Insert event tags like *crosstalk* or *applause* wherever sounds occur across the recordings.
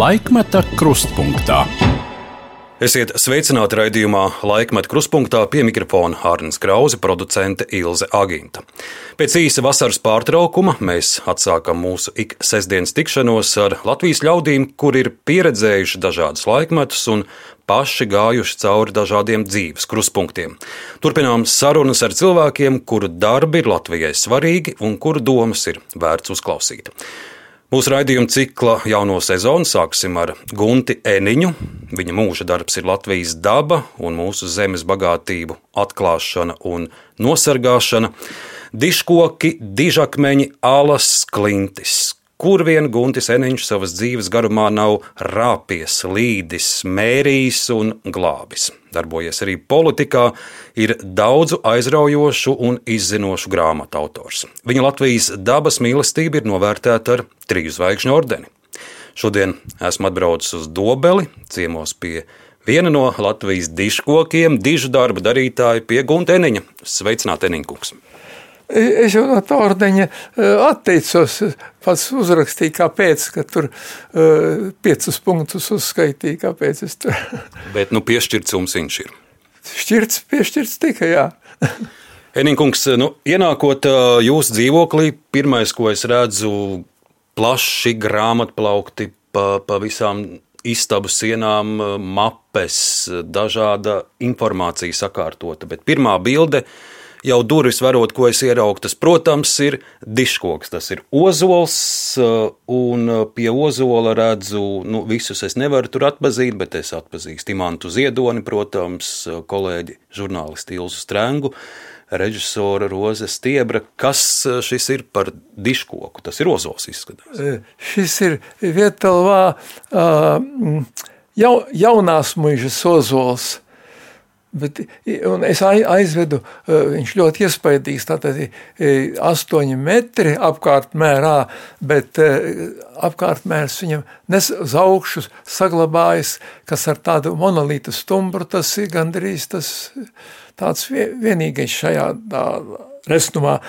Laikmeta krustpunktā. Esiet sveicināti raidījumā Laikmet krustpunktā pie mikrofona Hārnas Krause, producente Ilze Agīnta. Pēc īsa vasaras pārtraukuma mēs atsākam mūsu ik sestdienas tikšanos ar Latvijas ļaudīm, kur ir pieredzējuši dažādus laikmetus un paši gājuši cauri dažādiem dzīves krustpunktiem. Turpinām sarunas ar cilvēkiem, kuru darbi ir Latvijai svarīgi un kuru domas ir vērts uzklausīt. Mūsu raidījuma cikla jauno sezonu sāksim ar Gunti Eniņu. Viņa mūža darbs ir Latvijas daba un mūsu zemes bagātību atklāšana un nosargāšana. Diškoki, dižakmeņi, alas, klintis, kur vien Guntis Eniņš savas dzīves garumā nav rāpies, līdis, mērījis un glābis. Darbojies arī politikā, ir daudzu aizraujošu un izzinošu grāmatu autors. Viņa Latvijas dabas mīlestība ir novērtēta ar triju zvaigžņu ordeni. Šodien esmu atbraucis uz Dobeli, ciemos pie viena no Latvijas diškokiem, dižu darba darītāja pie Gunta Eniņa. Sveicināti, Eniņkungs! Es jau no tā ordeņa atteicos. Pats uzrakstīju, kāpēc, ka tur uh, piecus punktus uzskaitīja, kāpēc es tur. *laughs* Bet, nu, piešķirts jums viņš ir. Šķirts, piešķirts tika, jā. *laughs* Eninkungs, nu, ienākot jūsu dzīvoklī, pirmais, ko es redzu, plaši grāmatplaukti pa, pa visām istabu sienām, mapes, dažāda informācija sakārtota. Bet pirmā bilde ir jau durvis varot, ko es ieraugu, tas, protams, ir diškoks. Tas ir ozols, uh, un uh, pie ozola redzu, nu, visus es nevaru tur atpazīt, bet es atpazīstu Imantu Ziedoni, protams, uh, kolēģi žurnālisti Ilzu Strengu. Režisora Roze Stiebra. Kas šis ir par diškoku? Tas ir ozols izskatās. Šis ir vietalvā jau, jaunās muižas ozols. Bet, es aizvedu, e, viņš ļoti iespaidīgs, tātad e, astoņi metri apkārtmērā, bet e, apkārtmērs viņam nes uz augšu saglabājas, kas ar tādu monolītu stumbru, tas ir gandrīz tas tāds vienīgais šajā tā, restumā.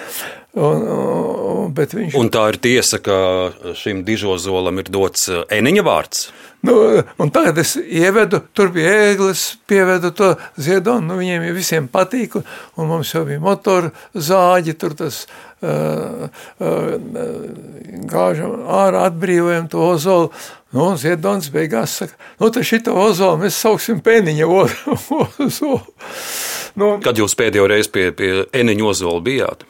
Un, un, viņš... un tā ir tiesa, ka šim dižozolam ir dots eniņa vārds. Nu, tagad es ievedu, tur bija ēglis, pievedu to ziedonu, nu, viņiem jau visiem patīk, un mums jau bija motoru zāģi, tur tas uh, uh, gāžam ārā, atbrīvojam to ozolu, nu, un ziedons beigās saka, nu, tad šito ozolu mēs sauksim pēniņa *laughs* ozolu. Nu, Kad jūs pēdējo reizi pie, pie eniņa ozola bijāt?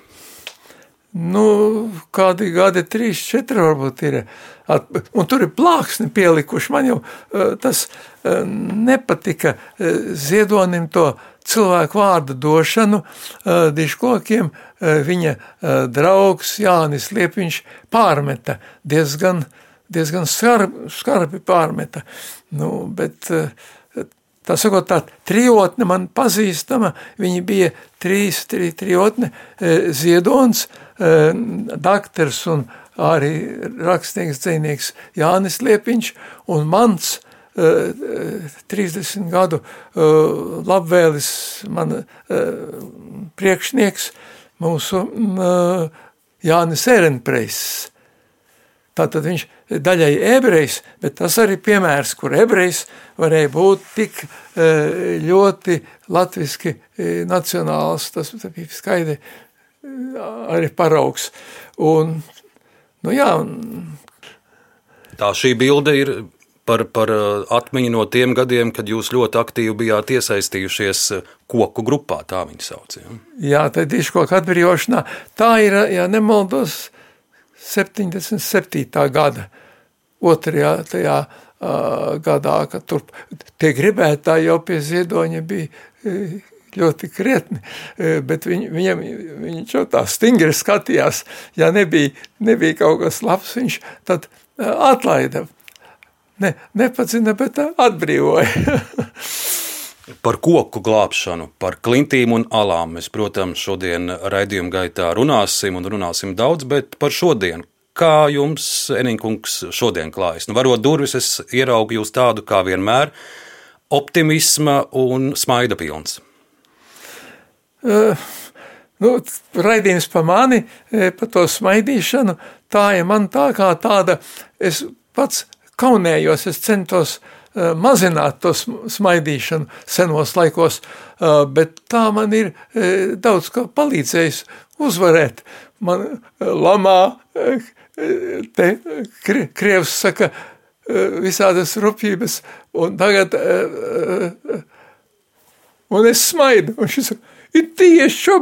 Nu, kādi gadi, trīs, četri varbūt ir. Un tur ir plāksni pielikuši. Man jau eh, tas eh, nepatika eh, ziedonim to cilvēku vārdu došanu diškokiem. Viņa draugs Jānis Liepiņš pārmeta diezgan, diezgan skarbi, skarbi pārmeta. Nu, bet tā sakot, tā trijotne man pazīstama, viņi bija trīs, tri, trijotne, Ziedons, Eh, daktars un arī rakstnieks, dzīvnieks Jānis Liepiņš un mans 30 eh, gadu eh, labvēlis, man priekšnieks, mūsu mm, Jānis Erenpreis. Tātad viņš daļai ebrejs, bet tas arī piemērs, kur ebrejs varēja būt tik ļoti latviski nacionāls, tas bija skaidri arī paraugs. Un, nu jā, Tā šī bilde ir par, par uh, atmiņu no tiem gadiem, kad jūs ļoti aktīvi bijāt iesaistījušies uh, koku grupā, tā viņi sauc. Ja? Jā, tā ir diškoka atbrīvošanā. Tā ir, ja nemaldos, 77. gada otrajā tajā uh, gadā, kad tur tie gribētāji jau pie ziedoņa bija ļoti krietni, e, bet viņ, viņam, viņš jau tā stingri skatījās, ja nebija, nebija kaut kas labs, viņš tad e, atlaida. Ne, nepacina, bet atbrīvoja. *laughs* Par koku glābšanu, par klintīm un alām mēs, protams, šodien raidījuma gaitā runāsim un runāsim daudz, bet par šodienu. Kā jums, Eniņkungs, šodien klājas? Nu, varot durvis, es ieraugu jūs tādu kā vienmēr, optimisma un smaida pilns. Uh, nu, raidījums par mani, par to smaidīšanu, tā ir man tā kā tāda, es pats kaunējos, es centos uh, mazināt to smaidīšanu senos laikos, bet tā man ir daudz ko palīdzējis uzvarēt. Man lamā te krievs saka visādas rupjības, un tagad, un es smaidu, un šis saka, *laughs* ir tieši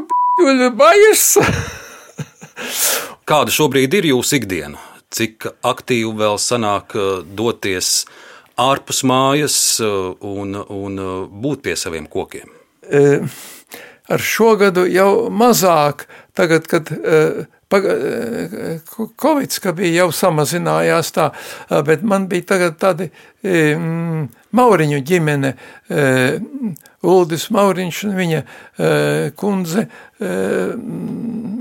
bajas. *laughs* Kāda šobrīd ir jūsu ikdiena? Cik aktīvi vēl sanāk uh, doties ārpus mājas uh, un, un uh, būt pie saviem kokiem? E, ar šo gadu jau mazāk, tagad, kad Covid, ka bija jau samazinājās tā, bet man bija tagad tādi mm, Mauriņu ģimene, Uldis Mauriņš un viņa kundze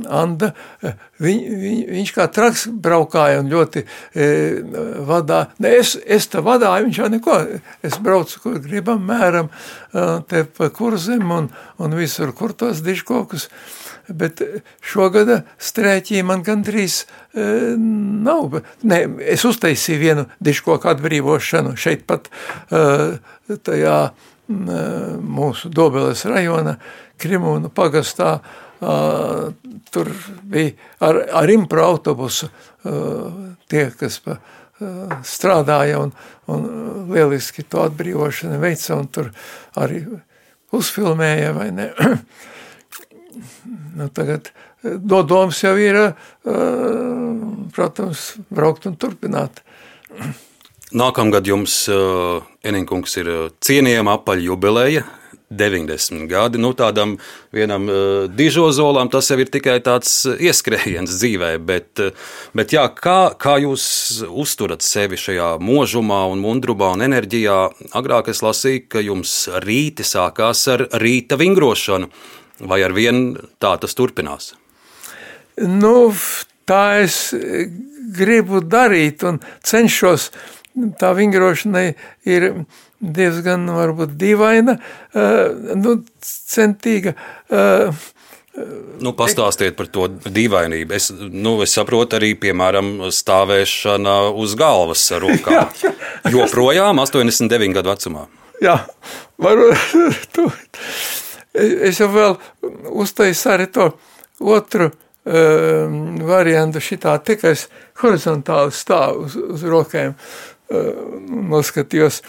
Anda, viņ, viņ, viņš kā traks braukāja un ļoti vadā, ne, es, es te vadāju, viņš jau neko, es braucu, kur gribam, mēram, te pa kurzem un, un visur, kur tos diškokus, bet šogada strēķī man gandrīz e, nav. Ne, es uztaisīju vienu diškoku atbrīvošanu šeit pat e, tajā e, mūsu Dobeles rajona Krimūnu pagastā. E, tur bija ar, ar impro autobusu e, tie, kas pa, e, strādāja un, un lieliski to atbrīvošanu veica un tur arī uzfilmēja vai ne. *clears throat* Nu, tagad dodoms jau ir, protams, braukt un turpināt. Nākamgad jums, Eninkungs, ir cienījama apaļ jubileja. 90 gadi. Nu, tādam vienam uh, dižozolam tas jau ir tikai tāds ieskrējiens dzīvē, bet, bet jā, kā, kā jūs uzturat sevi šajā mūžumā un mundrumā un enerģijā? Agrāk es lasīju, ka jums rīti sākās ar rīta vingrošanu. Vai ar vienu tā tas turpinās? Nu, tā es gribu darīt un cenšos. Tā vingrošana ir diezgan varbūt dīvaina, nu, centīga. Nu, pastāstiet par to dīvainību. Es, nu, es saprotu, arī piemēram stāvēšana uz galvas ar rokām. *laughs* Joprojām 89 gadu vecumā. Jā, varu. *laughs* Es jau vēl uztaisu arī to otru uh, variantu šitā, tikai es horizontāli stāvu uz, uz rokēm uh, noskatījos.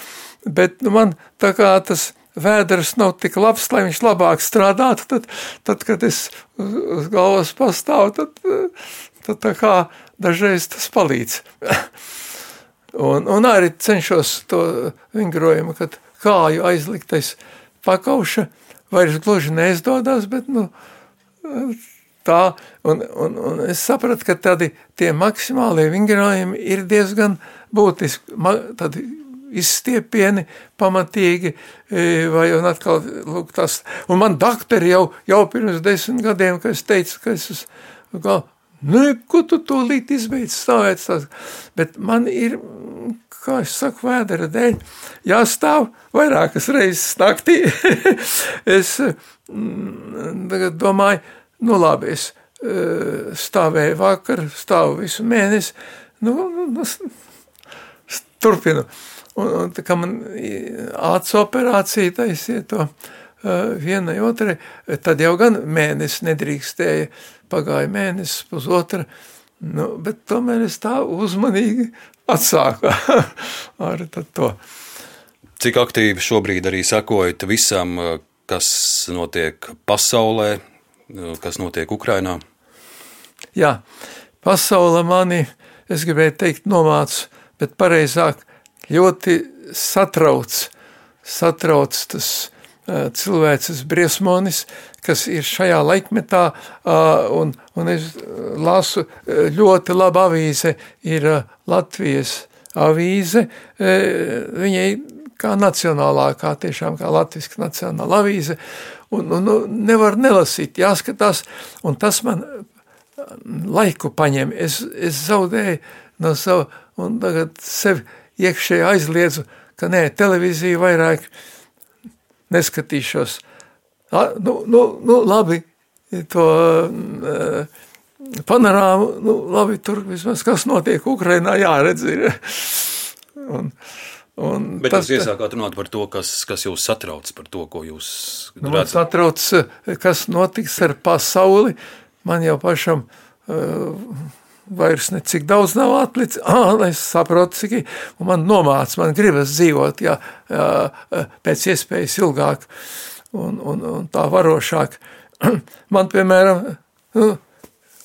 Bet nu, man tā kā tas vēders nav tik labs, lai viņš labāk strādātu, tad, tad kad es uz, uz galvas pastāvu, tad, tad tā kā dažreiz tas palīdz. *laughs* un, un arī cenšos to vingrojumu, kad kāju aizliktais pakauša, vairs gluži neizdodas, bet nu, tā, un, un, un es sapratu, ka tādi tie maksimālie vingrojumi ir diezgan būtiski, tādi izstiepieni pamatīgi, e, vai un atkal, lūk, tas, un man dakteri jau, jau pirms desmit gadiem, ka es teicu, ka es uz, kā, nu, ko tu to līdz izbeidz stāvēt, tās, bet man ir kā es saku, vēdera dēļ, jāstāv vairākas reizes naktī. *laughs* es mm, domāju, nu labi, es e, stāvēju vakar, stāvu visu mēnesi, nu, nu, nu turpinu. Un, un tā kā man acu operācija taisiet to uh, vienai otrai, tad jau gan mēnesis nedrīkstēja, pagāja mēnesis, pusotra, nu, bet tomēr es tā uzmanīgi atsāka *laughs* ar to. Cik aktīvi šobrīd arī sakojat visam, kas notiek pasaulē, kas notiek Ukrainā? Jā, pasaule mani, es gribēju teikt, nomāca, bet pareizāk ļoti satrauc, satrauc tas cilvēces briesmonis, kas ir šajā laikmetā, un, un es lasu ļoti labu avīze, ir Latvijas avīze, viņai kā nacionālā, kā tiešām kā latviska nacionāla avīze, un, un, un nevar nelasīt, jāskatās, un tas man laiku paņem, es, es zaudēju no sava, un tagad sevi iekšēji aizliedzu, ka nē, televīzija vairāk neskatīšos. A, nu, nu, nu, labi, to uh, panorāmu, nu, labi, tur vismaz kas notiek Ukrainā, jāredz ir. *laughs* un, un Bet tas, jūs iesākāt runāt par to, kas, kas jūs satrauc, par to, ko jūs nu, redzat. Satrauc, kas notiks ar pasauli. Man jau pašam uh, vairs necik daudz nav atlicis. *laughs* Ah, es saprotu, cik man nomāc, man gribas dzīvot, jā, jā, pēc iespējas ilgāk un, un, un tā varošāk. *clears throat* Man, piemēram, nu,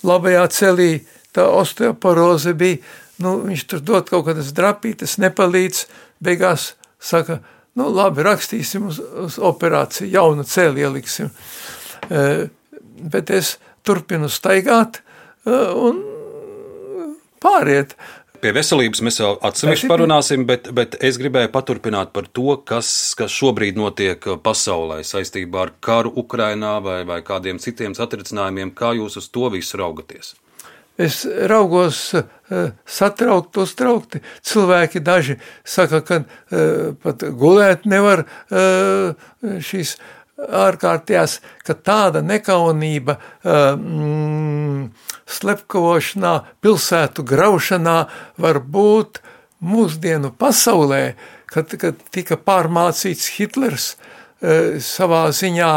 labajā celī tā osteoporoze bija, nu, viņš tur dod kaut kādas drapītas, nepalīdz, beigās saka, nu, labi, rakstīsim uz, uz operāciju, jaunu cēli ieliksim. E, bet es turpinu staigāt e, un pāriet. Pie veselības mēs vēl atsevišķi parunāsim, bet, bet es gribēju paturpināt par to, kas, kas šobrīd notiek pasaulē saistībā ar karu Ukrainā vai, vai kādiem citiem satricinājumiem. Kā jūs uz to visu raugaties? Es raugos uh, satraukti, uztraukti. Cilvēki daži saka, ka uh, pat gulēt nevar uh, šīs ārkārtējās, ka tāda nekaunība, mm, slepkavošanā, pilsētu graušanā var būt mūsdienu pasaulē, kad, kad tika pārmācīts Hitlers savā ziņā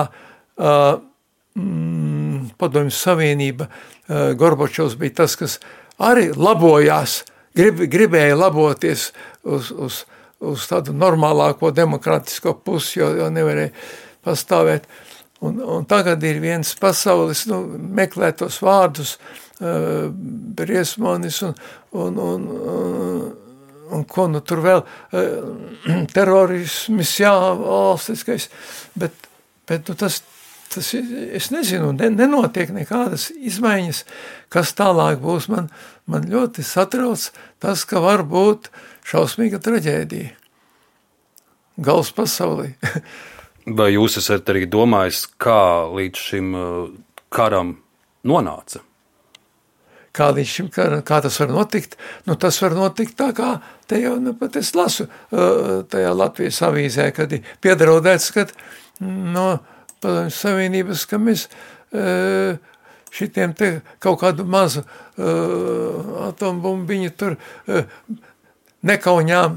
mm, padomju savienība, Gorbačovs bija tas, kas arī labojās, grib, gribēja laboties uz, uz, uz tādu normālāko demokrātisko pusi, jo, jo nevarēja pastāvēt. Un, un tagad ir viens pasaules, nu, meklē tos vārdus, uh, briesmonis un, un, un, un, un ko nu tur vēl, *clears throat* uh, terorisms, jā, valstiskais, bet, bet nu, tas, tas, es nezinu, ne, nenotiek nekādas izmaiņas, kas tālāk būs. Man, man ļoti satrauc tas, ka var būt šausmīga traģēdija. Gals pasaulī. *laughs* Vai jūs esat arī domājis, kā līdz šim uh, karam nonāca? Kā šim karam, kā tas var notikt? Nu, tas var notikt tā, kā te jau nu, pat es lasu uh, tajā Latvijas avīzē, kad ir piedraudēts, ka no padomju savienības, ka mēs uh, šitiem te kaut kādu mazu atombumbiņu tur nekauņām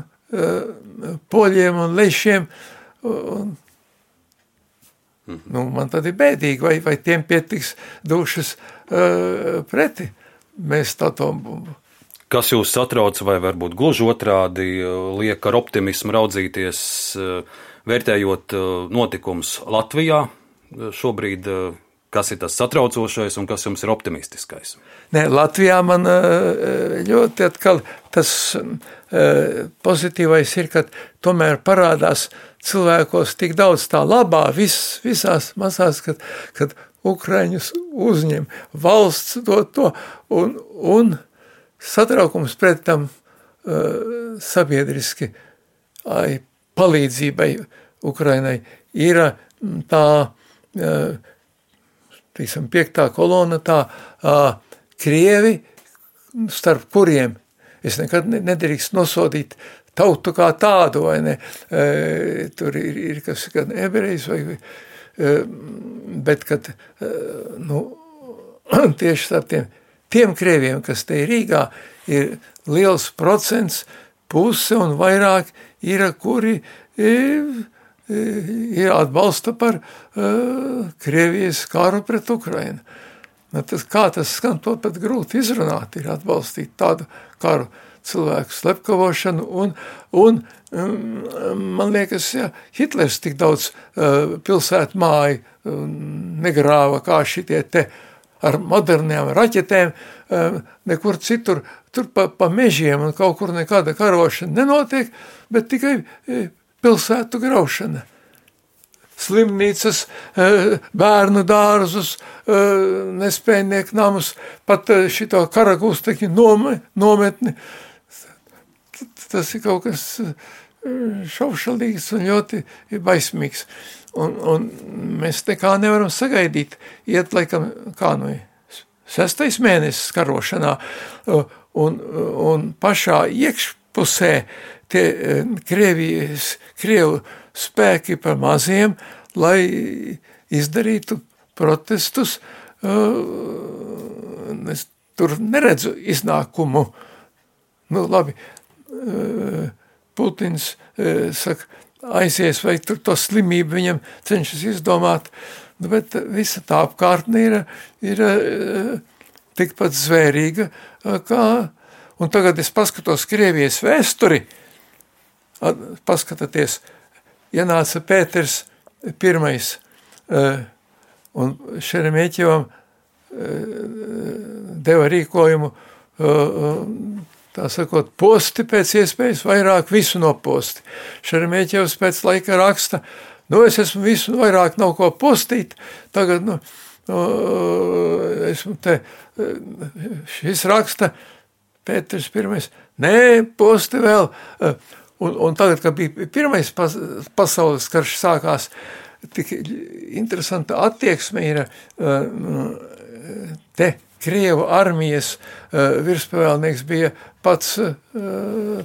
poļiem un lešiem un Mhm. Nu, man tad ir bēdīgi, vai, vai tiem pietiks dušas uh, preti mēst atombumbu. Kas jūs satrauc, vai varbūt gluži otrādi liek ar optimismu raudzīties, vērtējot notikumus Latvijā šobrīd, kas ir tas satraucošais un kas jums ir optimistiskais? Nē, Latvijā man ļoti atkal tas pozitīvais ir, ka tomēr parādās cilvēkos tik daudz tā labā, vis, visās mazās, kad, kad Ukraiņus uzņem, valsts dod to, un, un satraukums pret tam uh, sabiedriski ai, palīdzībai Ukrainai. Ir tā, uh, teiksim, piektā kolona, tā uh, Krievi, starp kuriem es nekad nedrīkst nosodīt tautu kā tādu, vai ne? E, tur ir, ir kas gan ebrejs, vai, e, bet kad, e, nu, *clears throat* tieši starp tiem, tiem krieviem, kas te ir Rīgā, ir liels procents, puse un vairāk ir, kuri ir, ir atbalsta par Krievijas karu pret Ukrainu. Nu, tas, kā tas skan, to pat grūti izrunāt, ir atbalstīt tādu karu. Uh, cilvēku slepkavošanu, un, un um, man liekas, ja Hitlers tik daudz uh, pilsētu māju um, negrāva kā šitie te ar modernām raķetēm, um, nekur citur, tur pa, pa mežiem un kaut kur nekāda karošana nenotiek, bet tikai e, pilsētu graušana. Slimnīcas, e, bērnu dārzus, e, nespējnieku namus, pat šito karagūstekņu nometni tas ir kaut kas eh, šaušalīgs un ļoti baismīgs. Un, un mēs nekā nevaram sagaidīt. Iet laikam kā nu sestais mēnesis karošanā un, un pašā iekšpusē tie eh, Krievijas, Krievu spēki par maziem, lai izdarītu protestus. Es tur neredzu iznākumu. Nu, labi, Putins saka, aizies vai tur to slimību viņam cenšas izdomāt, nu, bet visa tā apkārtne ir, ir tikpat zvērīga, kā, un tagad es paskatos Krievijas vēsturi, paskatieties, ienāca Pēters pirmais, un Šeremieķevam deva rīkojumu, tā sakot, posti pēc iespējas vairāk visu noposti. Šeremieķevs pēc laika raksta, nu es esmu visu vairāk nav ko postīt, tagad, nu, esmu te, šis raksta, Pēters pirmais, nē, posti vēl, un, un tagad, kad bija pirmais pas, pasaules karš sākās, tik interesanta attieksme ir te Krievu armijas virspavēlnieks bija pats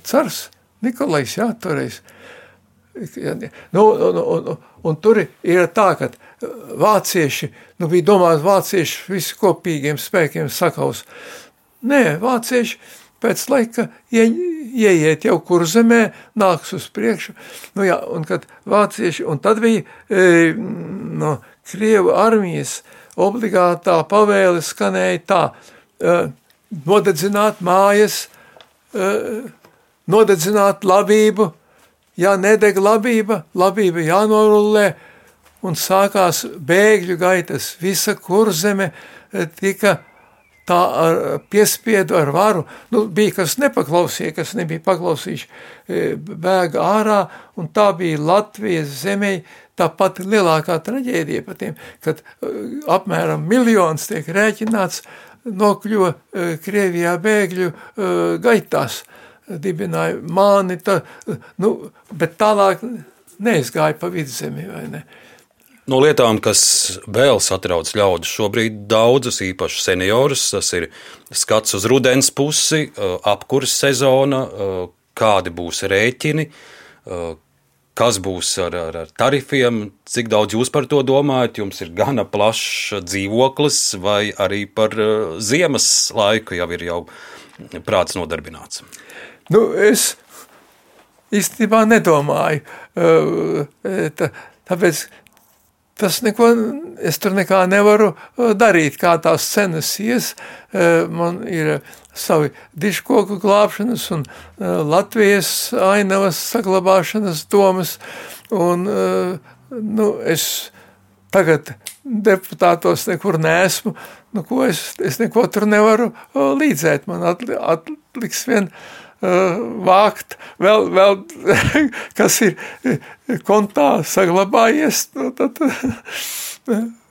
cars Nikolais, jā, toreiz. Nu, un, un, un tur ir tā, ka vācieši, nu bija domāts vācieši visi kopīgiem spēkiem sakaus. Nē, vācieši pēc laika ie, ieiet jau kur zemē, nāks uz priekšu. Nu jā, un kad vācieši, un tad bija e, no Krievu armijas obligātā pavēle skanēja tā, e, nodedzināt mājas, nodedzināt labību, ja nedeg labība, labība jānorullē, un sākās bēgļu gaitas, visa kurzeme tika tā ar piespiedu, ar varu. Nu, bija kas nepaklausīja, kas nebija paklausījuši, bēga ārā, un tā bija Latvijas zemē tā pati lielākā traģēdija par tiem, kad apmēram miljons tiek rēķināts nokļuva e, Krievijā bēgļu gaitās, dibināja māni, tā, nu, bet tālāk neizgāja pa vidzemi, vai ne? No lietām, kas vēl satrauc ļaudis šobrīd, daudzus īpaši seniorus, tas ir skats uz rudens pusi, apkurss sezona, kādi būs rēķini, kas būs ar, ar, ar tarifiem, cik daudz jūs par to domājat. Jums ir gana plašs dzīvoklis, vai arī par ziemas laiku jau ir jau prāts nodarbināts? Nu, es īstenībā nedomāju. Tā, tāpēc tas neko, es tur nekā nevaru uh, darīt, kā tās cenas ies. Uh, man ir savi diškoku glābšanas un uh, Latvijas ainavas saglabāšanas domas, un nu, es tagad deputātos nekur neesmu, nu, ko es, es neko tur nevaru līdzēt. Man atliks vien vākt vēl, vēl *laughs* kas ir kontā saglabājies, nu, tad *laughs*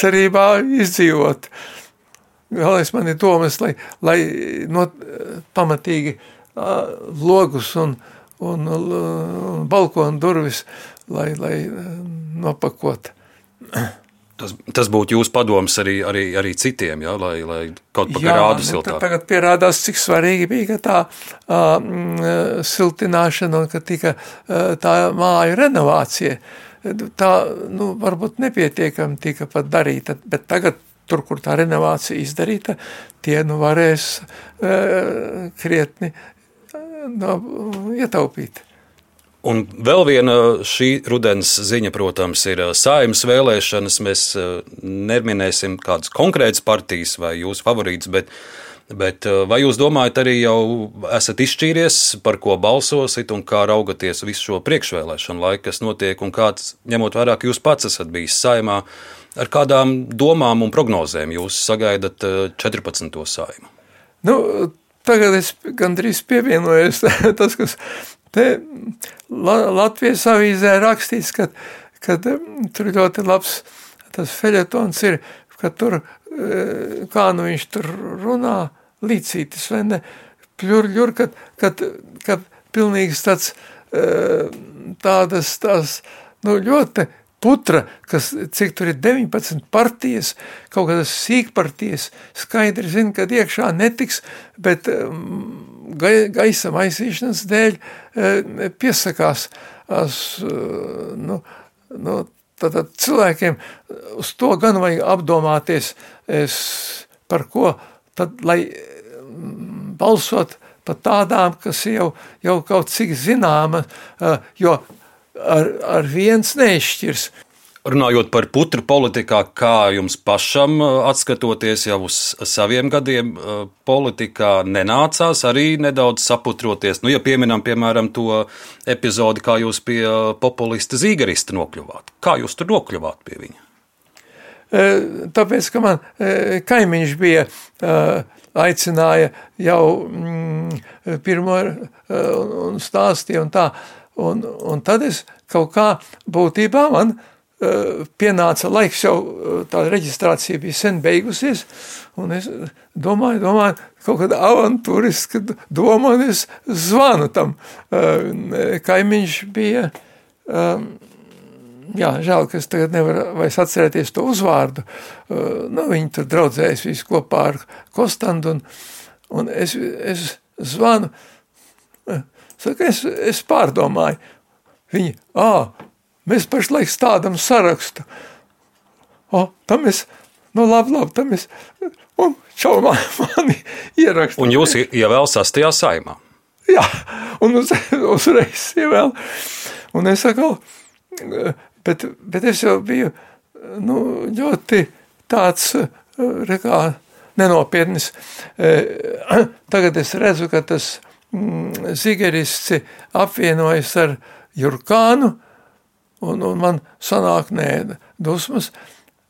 cerībā izdzīvot. Galvenais man ir domas, lai, lai no, pamatīgi logus un, un, un balkonu durvis, lai, lai nopakot. *clears throat* Tas, tas būtu jūsu padoms arī, arī, arī citiem, ja, lai, lai kaut kā rāda nu, siltāk. Tagad pierādās, cik svarīgi bija tā uh, siltināšana un ka tika uh, tā māja renovācija. Tā, nu, varbūt nepietiekami tika pat darīta, bet tagad tur, kur tā renovācija izdarīta, tie nu varēs uh, krietni uh, no, ietaupīt. Un vēl viena šī rudens ziņa, protams, ir saimnes vēlēšanas. Mēs neminēsim kādas konkrētas partijas vai jūsu favorītas, bet, bet vai jūs domājat, arī jau esat izšķīries, par ko balsosit un kā raugaties visu šo priekšvēlēšanu laiku, kas notiek, un kāds, ņemot vērā, ka jūs pats esat bijis saimā, ar kādām domām un prognozēm jūs sagaidat 14. saimu? Nu, tagad es gandrīz pievienojos *laughs* tas, kas Te Latvijas avīzē rakstīts, ka, ka tur ļoti labs tas feļetons ir, ka tur, e, kā nu viņš tur runā, līdzītis vai ne, pļur, ļur, kad, kad, kad pilnīgs tāds, e, tādas, tās, nu ļoti putra, kas, cik tur ir 19 partijas, kaut kādas sīkpartijas, skaidri zina, ka iekšā netiks, bet gaisa maisīšanas dēļ e, piesakās. As, e, nu, nu, Tātad cilvēkiem uz to gan vajag apdomāties, es, par ko tad, lai balsot pat tādām, kas jau, jau kaut cik zināma, jo ar, ar viens neizšķirs. Runājot par putru politikā, kā jums pašam, atskatoties jau uz saviem gadiem, politikā nenācās arī nedaudz saputroties. Nu, ja pieminam, piemēram, to epizodi, kā jūs pie populista zīgarista nokļuvāt. Kā jūs tur nokļuvāt pie viņa? Tāpēc, ka man kaimiņš bija aicināja jau mm, pirmo un stāstīja un tā. Un, un tad es kaut kā būtībā man pienāca laiks, jau tā reģistrācija bija sen beigusies, un es domāju, domāju, kaut kāda avantūriska doma, un es zvanu tam. Kaimiņš bija jā, žēl, ka es tagad nevaru vairs atcerēties to uzvārdu. Uh, nu, viņi tur draudzējas visi kopā ar Kostandu, un, un es, es zvanu, saka, es, es pārdomāju. Viņi, ā, mēs pašlaik stādam sarakstu. O, tam es, nu labi, labi, tam es, un čau man, *laughs* mani ierakstu. Un jūs ievēl sastajā saimā. Jā, un uz, *laughs* uzreiz ievēl. Un es saku, Bet, bet es jau biju nu, ļoti tāds rekā, nenopietnis. *clears throat* Tagad es redzu, ka tas mm, zigerists apvienojas ar Jurkānu, un, un man sanāk nē, dusmas.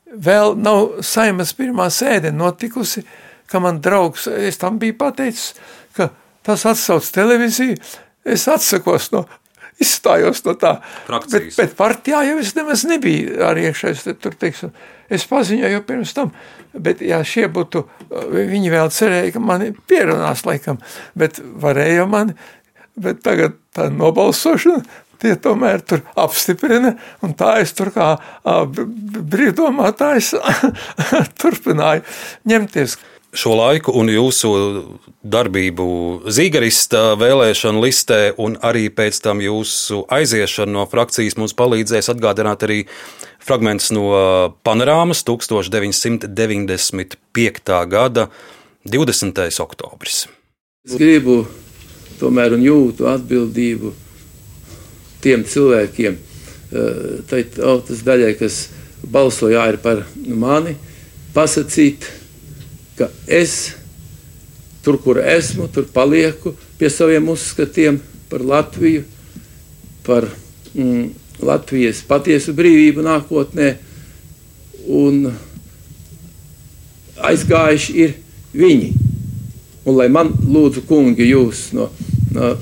Vēl nav saimas pirmā sēde notikusi, ka man draugs, es tam biju pateicis, ka tas atsauc televīziju, es atsakos no izstājos no tā. Frakcijas. Bet, bet partijā jau es nemaz nebiju arī iekšējais. Tur, teiksim, es paziņoju jau pirms tam, bet ja šie būtu, viņi vēl cerēja, ka mani pierunās laikam, bet varēja mani, bet tagad tā nobalsošana, tie tomēr tur apstiprina, un tā es tur kā brīvdomātājs *laughs* turpināju ņemties šo laiku un jūsu darbību Zīgarista vēlēšanu listē, un arī pēc tam jūsu aiziešanu no frakcijas mums palīdzēs atgādināt arī fragments no panorāmas 1995. gada 20. oktobris. Es gribu tomēr un jūtu atbildību tiem cilvēkiem, tai tautas daļai, kas balsoja par mani, pasakīt, ka es tur, kur esmu, tur palieku pie saviem uzskatiem par Latviju, par mm, Latvijas patiesu brīvību nākotnē. Un aizgājuši ir viņi. Un lai man lūdzu, kungi, jūs no, no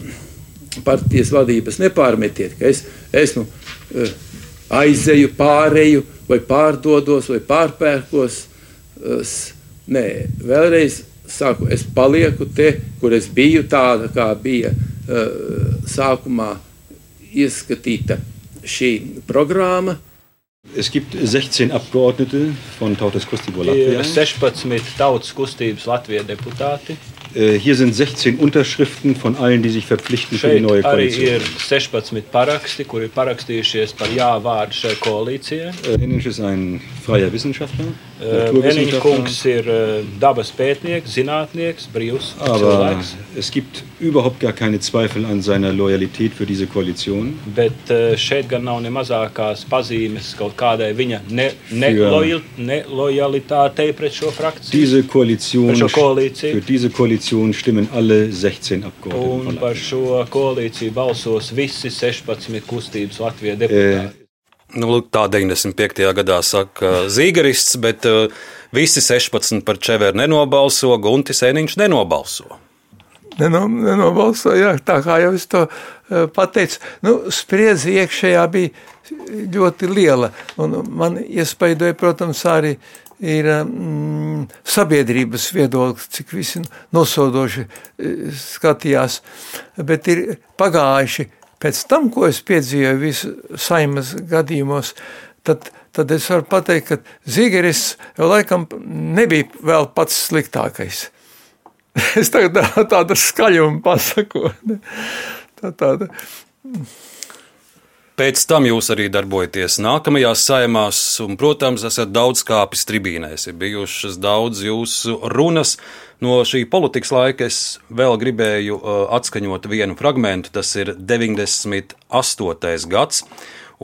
partijas vadības nepārmetiet, ka es esmu uh, aizeju, pāreju, vai pārdodos, vai pārpērkos. Uh, Nē, vēlreiz saku, es palieku te, kur es biju, tāda kā bija uh, sākumā ieskatīta šī programma. Es gibt 16 Abgeordnete von Tautas Kustība Latvijā. 16 tautas kustības Latvijas deputāti. Äh, hier sind 16 Unterschriften von allen, die sich verpflichten für die neue Koalition. Arī ir 16 paraksti, kuri parakstījušies par jā vārdu šai koalīcijai. Äh, ir ein freier Wissenschaftler. Eniņš kungs ir dabas pētnieks, zinātnieks, brīvs Aber cilvēks. Es gibt überhaupt gar keine Zweifel an seiner Loyalität für diese Koalition. Bet šeit gan nav ne mazākās pazīmes kaut kādai viņa nelojalitātei ne, ne pret šo frakciju. Diese Koalition, šo koalīciju. Für diese Koalition stimmen alle 16 Abgeordneten. Un par šo koalīciju balsos visi 16 kustības Latvijas deputāti. E Nu, tā 95. gadā saka Zīgerists, bet uh, visi 16 par Čeveru nenobalso, Guntis Eniņš nenobalso. Neno, nenobalso, jā, tā kā jau es to uh, pateicu. Nu, spriedzi iekšējā bija ļoti liela, un man iespaidoja, protams, arī ir mm, sabiedrības viedoklis, cik visi nosodoši skatījās, bet ir pagājuši pēc tam, ko es piedzīvoju visu saimas gadījumos, tad, tad es varu pateikt, ka Zīgeris jau laikam nebija vēl pats sliktākais. *laughs* Es tagad tādu skaļumu pasaku. Tā tāda. Pēc tam jūs arī darbojaties nākamajās saimās, un, protams, esat daudz kāpis tribīnēs. Ir bijušas daudz jūsu runas. No šī politikas laika es vēl gribēju uh, atskaņot vienu fragment. Tas ir 98. gads,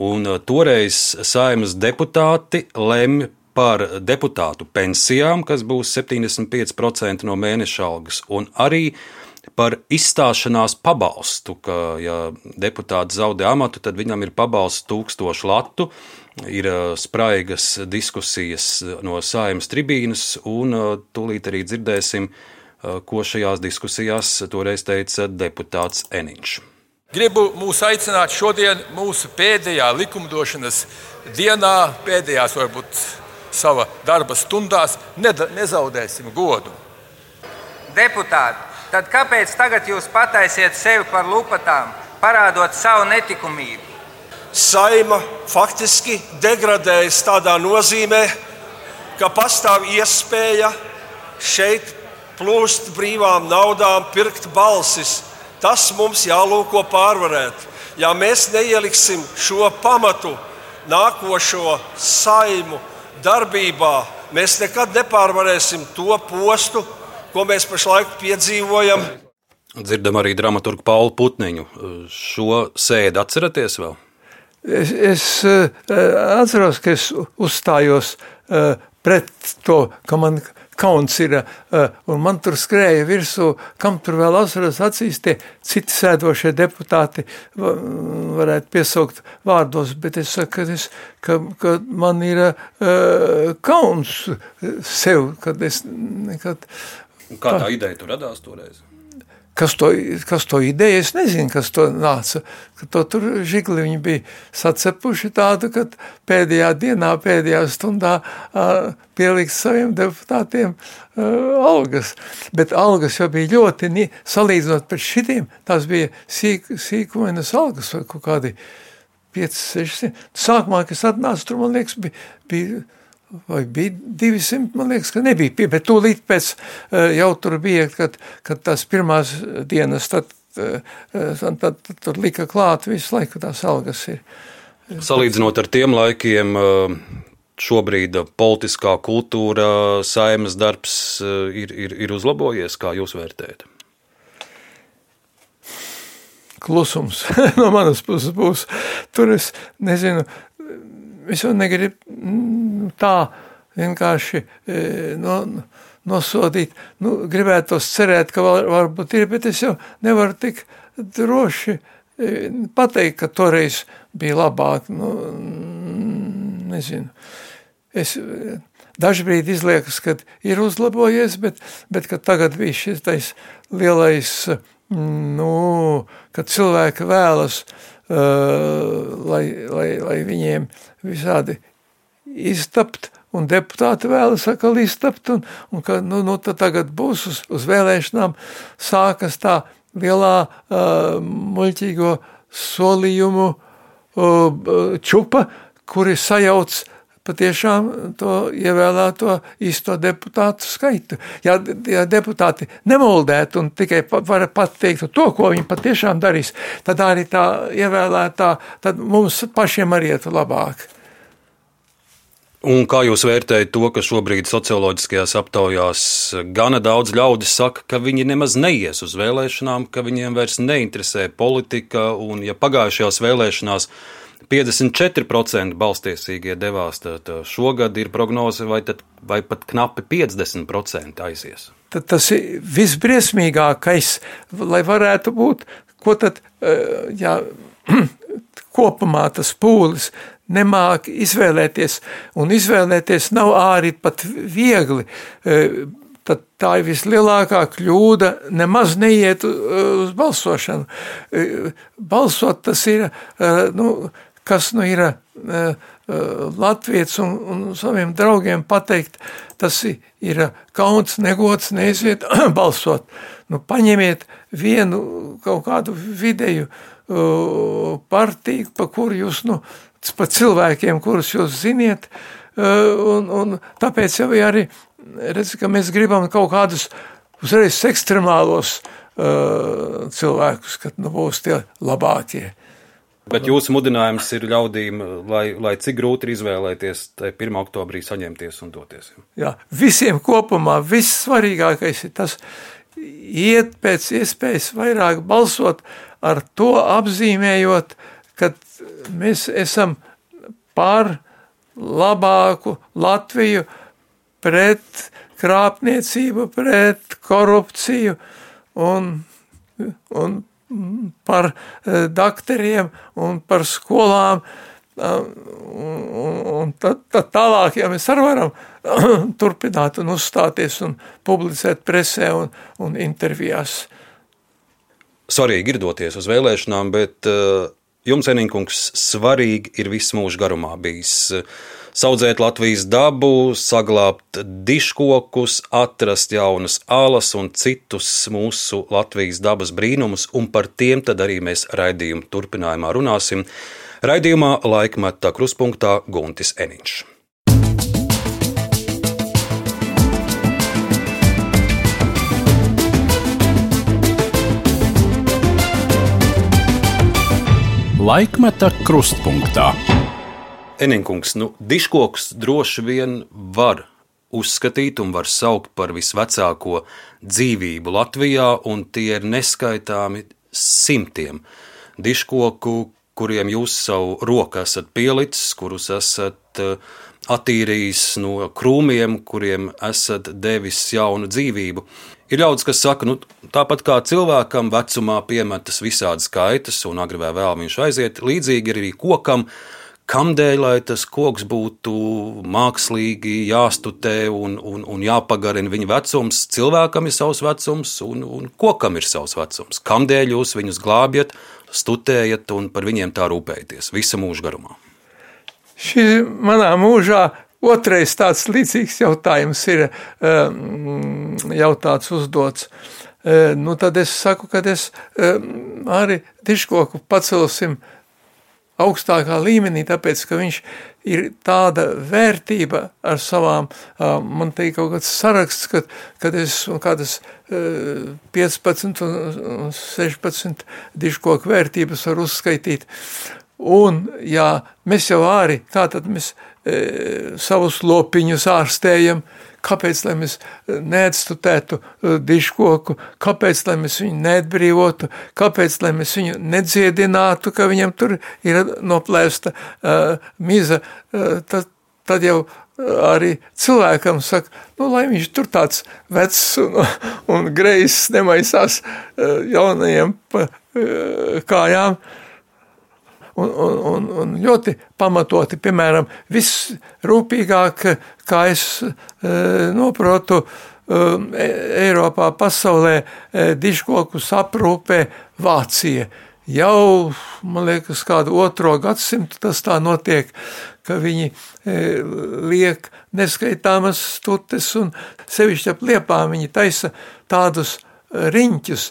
un uh, toreiz saimas deputāti lemj par deputātu pensijām, kas būs 75% no mēneša algas, un arī par izstāšanās pabalstu, ka, ja deputāts zaudē amatu, tad viņam ir pabalsts tūkstošu latu. Ir spraigas diskusijas no sājuma tribīnas, un tūlīt arī dzirdēsim, ko šajās diskusijās toreiz teica deputāts Eniņš. Gribu mūs aicināt šodien, mūsu pēdējā likumdošanas dienā, pēdējās varbūt savā darba stundās, nezaudēsim godu. Deputāti, tad kāpēc tagad jūs pataisiet sevi par lupatām, parādot savu netikumību? Saima faktiski degradējas tādā nozīmē, ka pastāv iespēja šeit plūst brīvām naudām, pirkt balsis. Tas mums jālūko pārvarēt. Ja mēs neieliksim šo pamatu nākošo saimu darbībā, mēs nekad nepārvarēsim to postu, ko mēs pašlaik piedzīvojam. Dzirdam arī dramaturgu Paulu Putniņu. Šo sēdi atceraties vēl? Es, es uh, atceros, ka es uzstājos uh, pret to, ka man kauns ir, uh, un man tur skrēja virsū, kam tur vēl asaras acīs tie citi sēdošie deputāti varētu piesaukt vārdos, bet es saku, ka, es, ka, ka man ir kauns sev, kad es nekad Un kā tā ideja tur radās toreiz? Kas to, kas to ideja, es nezinu, kas to nāca. Ka to tur žigli viņi bija sacepuši tādu, ka pēdējā dienā, pēdējā stundā uh, pielikt saviem deputātiem uh, algas. Bet algas jau bija ļoti, salīdzinot pret šitiem, tās bija sīk, sīkumenas algas vai kaut kādi 5, 600. Sākumā, kas atnāca, tur man liekas, bija, bija vai bija 200, man liekas, ka nebija, bet tūlīt pēc eh, jau tur bija, kad, kad tās pirmās dienas, tad, eh, tad, tad, tad tur lika klāt visu laiku tās algas ir. Salīdzinot ar tiem laikiem, eh, šobrīd politiskā kultūra, saimas darbs ir, ir, ir uzlabojies, kā jūs vērtējat? Klusums *laughs* no manas puses būs. Tur es nezinu, es jau negribu mm, tā vienkārši e, no, nosodīt. Nu, gribētu tos cerēt, ka var, varbūt ir, bet es jau nevaru tik droši e, pateikt, ka toreiz bija labāk. Nu, nezinu. Es, Dažbrīd izliekas, ka ir uzlabojies, bet, bet tagad bija šis lielais, nu, kad cilvēki vēlas Uh, lai, lai, lai viņiem visādi iztapt, un deputāti vēlas atkal iztapt, un, un ka nu, nu, tagad būs uz, uz vēlēšanām sākas tā lielā uh, muļķīgo solījumu uh, čupa, kuri sajauc patiešām to ievēlēto īsto deputātu skaitu. Ja, ja deputāti nemoldētu un tikai var pateikt to, ko viņi patiešām darīs, tad arī tā ievēlētā, tad mums pašiem arī iet labāk. Un kā jūs vērtējat to, ka šobrīd socioloģiskajās aptaujās gana daudz ļaudis saka, ka viņi nemaz neies uz vēlēšanām, ka viņiem vairs neinteresē politika, un ja pagājušajās vēlēšanās 54% balstiesīgie devās, tad šogad ir prognoze, vai, tad, vai pat knapi 50% aizies. Tad tas ir visbriesmīgākais, lai varētu būt, ko tad, eh, jā, *clears throat* kopumā tas pūlis nemāk izvēlēties, un izvēlēties nav arī pat viegli. Eh, tad tā ir vislielākā kļūda nemaz neiet uz balsošanu. Eh, balsot tas ir, nu, kas nu ir uh, Latvijas un, un saviem draugiem pateikt, tas ir kauns, negods, neiesiet *clears throat* balsot. Nu, paņemiet vienu kaut kādu vidēju partiju, pa kuru jūs, nu, pa cilvēkiem, kurus jūs ziniet, uh, un, un tāpēc jau arī, redz, ka mēs gribam kaut kādus uzreiz ekstremālos cilvēkus, kad nu, būs tie labākie. Bet jūsu mudinājums ir ļaudīm, lai, lai cik grūti ir izvēlēties 1. oktobrī saņemties un doties. Jā, visiem kopumā vissvarīgākais ir tas, iet pēc iespējas vairāk balsot, ar to apzīmējot, ka mēs esam par labāku Latviju pret krāpniecību, pret korupciju un, un par eh, doktoriem un par skolām. Un, un tad, tad tālāk, ja mēs arī varam *clears throat* turpināt un uzstāties un publicēt presē un, un intervijās. Svarīgi ir doties uz vēlēšanām, bet uh, jums, Enīkungs, svarīgi ir viss mūža garumā bijis. Saudzēt Latvijas dabu, saglabāt diškokus, atrast jaunas alas un citus mūsu Latvijas dabas brīnumus, un par tiem arī mēs raidījuma turpinājumā runāsim. Raidījumā laikmatā kruspunktā Guntis Eniņš. Laikmeta krustpunktā. Eninkungs, nu, diškoks droši vien var uzskatīt un var saukt par visvecāko dzīvību Latvijā, un tie ir neskaitāmi simtiem diškoku, kuriem jūs savu roku esat pielicis, kurus esat eh, attīrījis no krūmiem, kuriem esat devis jaunu dzīvību. Ir ļaudis, kas saka, nu, tāpat kā cilvēkam vecumā piemetas visādas kaitas, un agri vai vēl viņš aiziet, līdzīgi ir arī kokam Kamdēļ, lai tas koks būtu mākslīgi jāstutē un, un, un jāpagarina viņa vecums, cilvēkam ir savs vecums un, un kokam ir savs vecums. Kamdēļ jūs viņus glābjat, stutējat un par viņiem tā rūpējaties visa mūža garumā? Šis manā mūžā otrais tāds līdzīgs jautājums ir um, jautāts uzdots. Uh, nu tad es saku, ka es um, arī diškoku pacelsim augstākā līmenī, tāpēc, ka viņš ir tāda vērtība ar savām, man teikt, kaut kāds saraksts, kad, kad es kādas 15 un 16 diškoku vērtības var uzskaitīt. Un, jā, mēs jau arī, tā tad mēs savus lopiņus ārstējam, kāpēc mēs neatstutētu uh, diškoku, kāpēc mēs viņu neatbrīvotu, kāpēc mēs viņu nedziedinātu, ka viņam tur ir noplēsta uh, miza, uh, tad, tad jau arī cilvēkam saka, nu, lai viņš tur tāds vecs un, un greizs nemaisās uh, jaunajiem pa uh, kājām, uh, un, un, un, un ļoti pamatoti, piemēram, visrūpīgāk, kā es e, noprotu, e, Eiropā, pasaulē e, diškokus aprūpē Vācija. Jau, man liekas, kādu otro gadsimtu tas tā notiek, ka viņi liek neskaitāmas stutes un sevišķi ap liepām viņi taisa tādus riņķus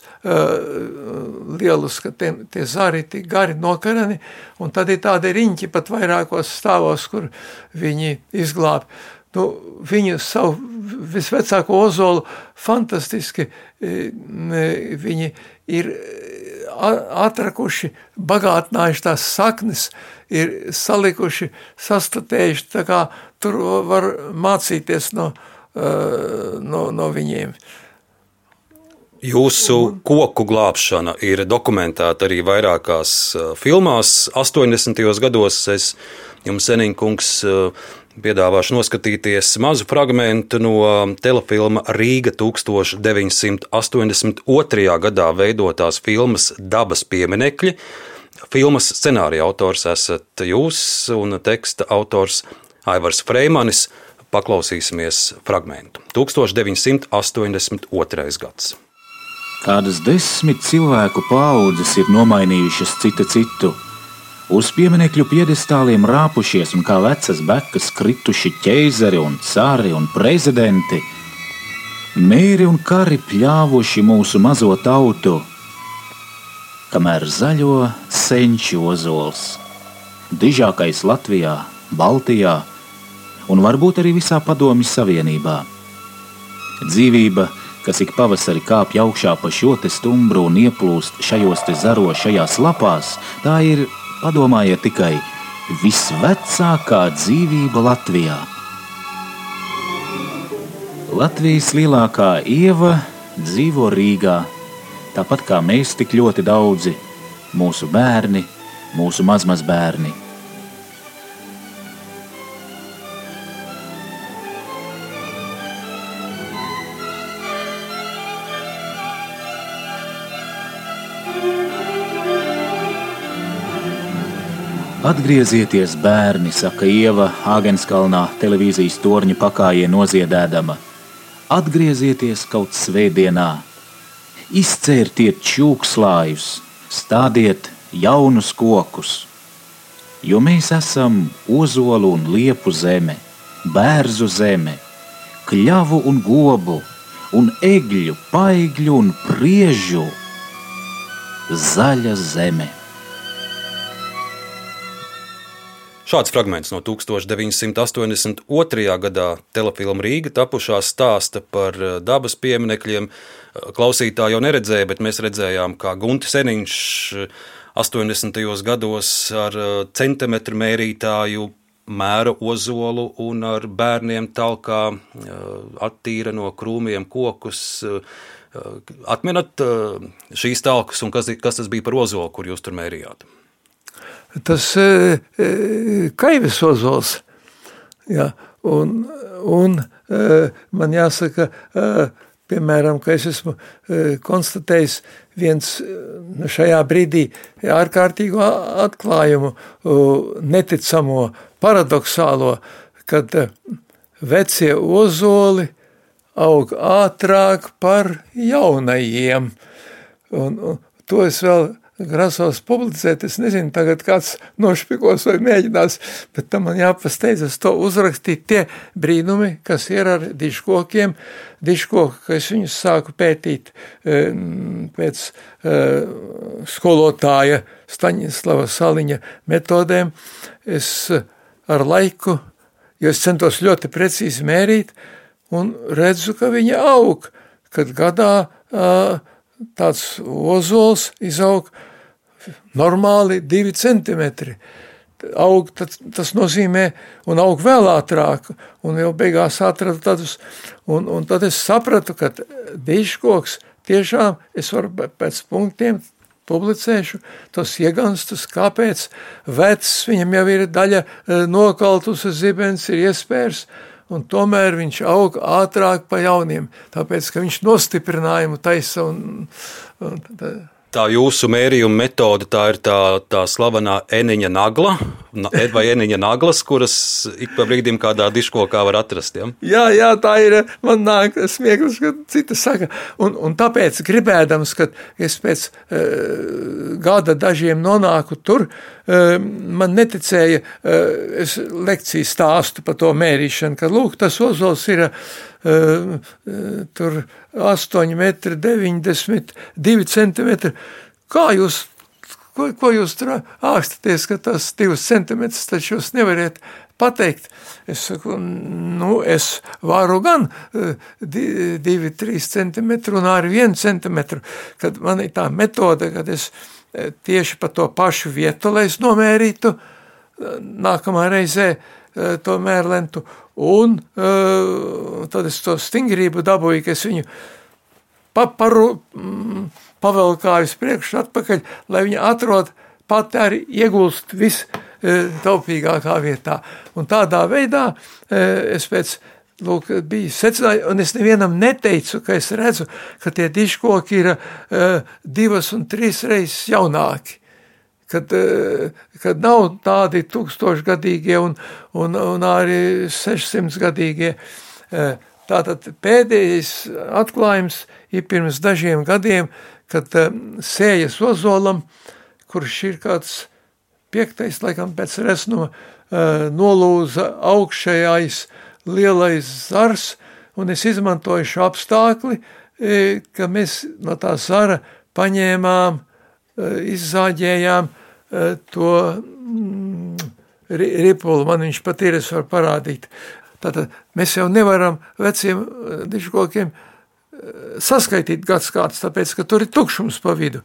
lielus, ka tie, tie zari tik gari nokarani, un tad ir tādi riņķi pat vairākos stāvos, kur viņi izglāb. Nu, viņu savu visvecāko ozolu fantastiski viņi ir atrakuši, bagātinājuši tās saknes, ir salikuši, sastatējuši, tā kā tur var mācīties no, no, no viņiem. Jūsu koku glābšana ir dokumentēta arī vairākās filmās. 80. gados es jums, Senīkungs, piedāvāšu noskatīties mazu fragment no telefilma Rīga 1982. gadā veidotās filmas Dabas pieminekļi. Filmas scenārija autors esat jūs un teksta autors Aivars Freimanis. Paklausīsimies fragment. 1982. gads. Kādas desmit cilvēku paudzes ir nomainījušas cita citu. Uz pieminiektu piedestāliem rāpušies un kā vecas bekas krituši ķēzari un cari un prezidenti. Mēri un kari pļāvuši mūsu mazo tautu, kamēr zaļo senču ozols, dižākais Latvijā, Baltijā un varbūt arī visā Padomju Savienībā. Dzīvība kas ik pavasarī kāpj augšā pa šo te stumbru un ieplūst šajos te zarošajās lapās, tā ir Padomājiet tikai, visvecākā dzīvība Latvijā. Latvijas lielākā ieva dzīvo Rīgā, tāpat kā mēs tik ļoti daudzi, mūsu bērni, mūsu mazmazbērni. Atgriezieties, bērni, saka Ieva Āgenskalnā televīzijas torņa pakājē noziedēdama. Atgriezieties kaut svētdienā, izcērtiet čūkslājus, stādiet jaunus kokus, jo mēs esam ozolu un liepu zeme, bērzu zeme, kļavu un gobu, un egļu, paigļu un priežu zaļa zeme. Šāds fragments no 1982. gadā telefilma Rīga tapušā stāsta par eh, dabas pieminekļiem. Eh, klausītāji jau neredzēja, bet mēs redzējām, kā Guntis Seniņš 80. Eh, gados ar centimetru mērītāju mēra ozolu un ar bērniem talkā attīra no krūmiem kokus. Atmenat šīs talkas un kas, kas tas bija par ozolu, kur jūs tur mērījāt? Tas e, e, kaivis ozols. Ja, un, un e, man jāsaka, piemēram, ka es esmu konstatējis viens šajā brīdī ārkārtīgu atklājumu, neticamo, paradoxālo, kad vecie ozoli aug ātrāk par jaunajiem. Un, un to es vēl grasos publicēt. Es nezinu, tagad kāds nošpikos vai mēģinās, bet tam man jāpasteidzas to uzrakstīt tie brīnumi, kas ir ar diškokiem. Diškoku, ka es viņus sāku pētīt eh, pēc eh, skolotāja Staņislava Saliņa metodēm. Es eh, ar laiku, jo es centos ļoti precīzi mērīt un redzu, ka viņa aug, kad gadā tāds ozols izaug normāli divi centimetri. Aug, tas nozīmē, un aug vēl ātrāk, un jau beigās atradu tādus, un, un tad es sapratu, ka diškoks tiešām es varu pēc punktiem publicēšu tos ieganstus, kāpēc vecs, viņam jau ir daļa e, nokaltus zibens, ir iespējas, un tomēr viņš aug ātrāk pa jauniem, tāpēc, ka viņš nostiprinājumu taisa un, un tā, tā jūsu mērījuma metode, tā ir tā, tā slavenā eniņa nagla, vai eniņa naglas, kuras ik pa brīdim kādā diškokā var atrast. Ja? Jā, jā, tā ir. Man nāk smieklīgi, ka citi saka. Un, un tāpēc gribēdams, kad es pēc uh, gada dažiem nonāku tur, man neticēja, uh, es lekciju stāstu par to mērīšanu, ka lūk, tas ozols ir uh, tur 8 metri, 92 centimetri. Kā jūs, ko, ko jūs tur ākstaties, ka tas 2 centimetrus taču jūs nevariet pateikt? Es saku, nu, es varu gan 2-3 centimetru un arī 1 centimetru, kad man ir tā metode, kad es tieši pa to pašu vietu, lai es nomērītu nākamā reizē to mērlentu, Un uh, tad es to stingrību dabūju, ka es viņu pa, paru, mm, pavelkāju uz priekšu atpakaļ, lai viņa atrod pati arī iegulst vistaupīgākā vietā. Un tādā veidā es pēc lūk, bija secinājums, un es nevienam neteicu, ka es redzu, ka tie diškoki ir divas un trīs reizes jaunāki kad, eh, kad nav tādi tūkstošgadīgie un, un, un arī 600 gadīgie. Eh, tātad pēdējais atklājums ir pirms dažiem gadiem, kad sējas ozolam, kurš ir kāds piektais, laikam pēc resnuma, nolūza augšējais lielais zars, un es izmantoju šo apstākli, ka mēs no tā zara paņēmām, izzāģējām to mm, ripulu, man viņš pat ir, es varu parādīt. Tātad mēs jau nevaram veciem dižkokiem eh, saskaitīt gads kāds, tāpēc, ka tur ir tukšums pa vidu.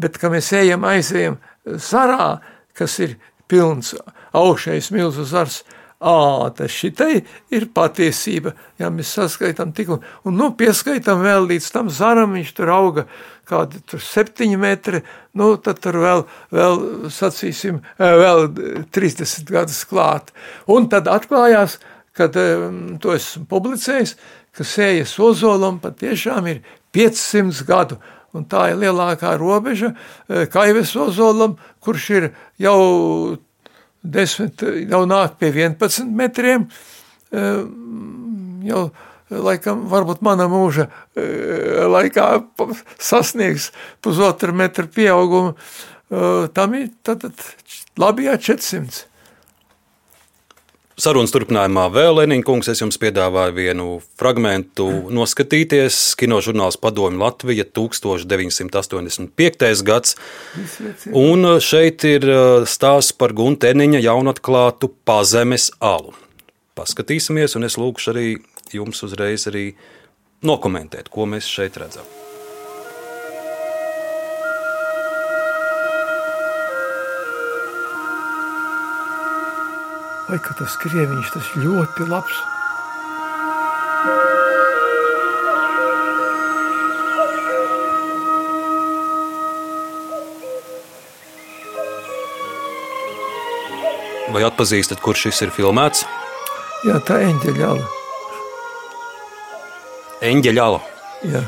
Bet, ka mēs ejam, aizejam sarā, kas ir pilns augšējais milzu zars. Ā, tas šitai ir patiesība. Ja mēs saskaitām tik un, un nu, pieskaitām vēl līdz tam zaram, viņš tur auga kādi tur septiņi metri, nu, tad tur vēl, vēl, sacīsim, vēl 30 gadus klāt. Un tad atklājās, kad to esmu publicējis, ka sējas ozolam patiešām ir 500 gadu. Un tā ir lielākā robeža Kaives ozolam, kurš ir jau 10, jau nāk pie 11 metriem. Jau laikam, varbūt mana mūža laikā sasniegs pusotru metru pieaugumu. Tam ir tad, labi jā, 400. Sarunas turpinājumā vēl Lenīna es jums piedāvāju vienu fragment noskatīties. Kinožurnāls Padomju Latvija 1985. gads. Un šeit ir stāsts par Gunteniņa jaunatklātu pazemes alu. Paskatīsimies, un es lūkšu arī jums uzreiz arī nokomentēt, ko mēs šeit redzam. Vai ka tas krieviņš tas ļoti labs? Vai atpazīstat, kur šis ir filmēts? Jā, tā ir eņģeļa. Eņģeļa. Jā.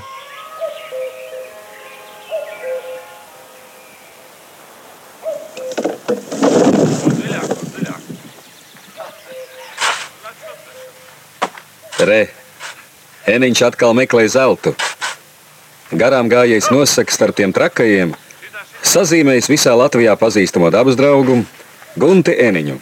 Re, Eniņš atkal meklē zeltu. Garām gājējis nosaka starp tiem trakajiem, sazīmējis visā Latvijā pazīstamo dabas draugu Gunti Eniņu.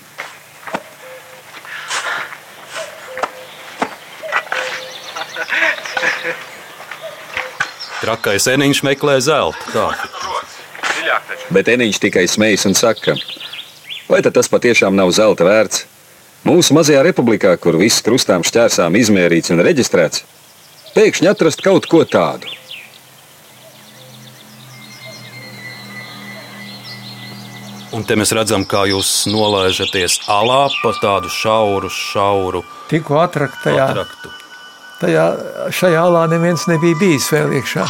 Trakais eniņš meklē zeltu. Tā. Bet eniņš tikai smejas un saka, vai tas patiešām nav zelta vērts? Mūsu mazajā republikā, kur viss krustām šķērsām izmērīts un reģistrēts, pēkšņi atrast kaut ko tādu. Un te mēs redzam, kā jūs nolaižaties alā pa tādu šauru, šauru. Tikko atraktajā. Atraktu. Tajā, šajā alā neviens nebija bijis vēl iekšā.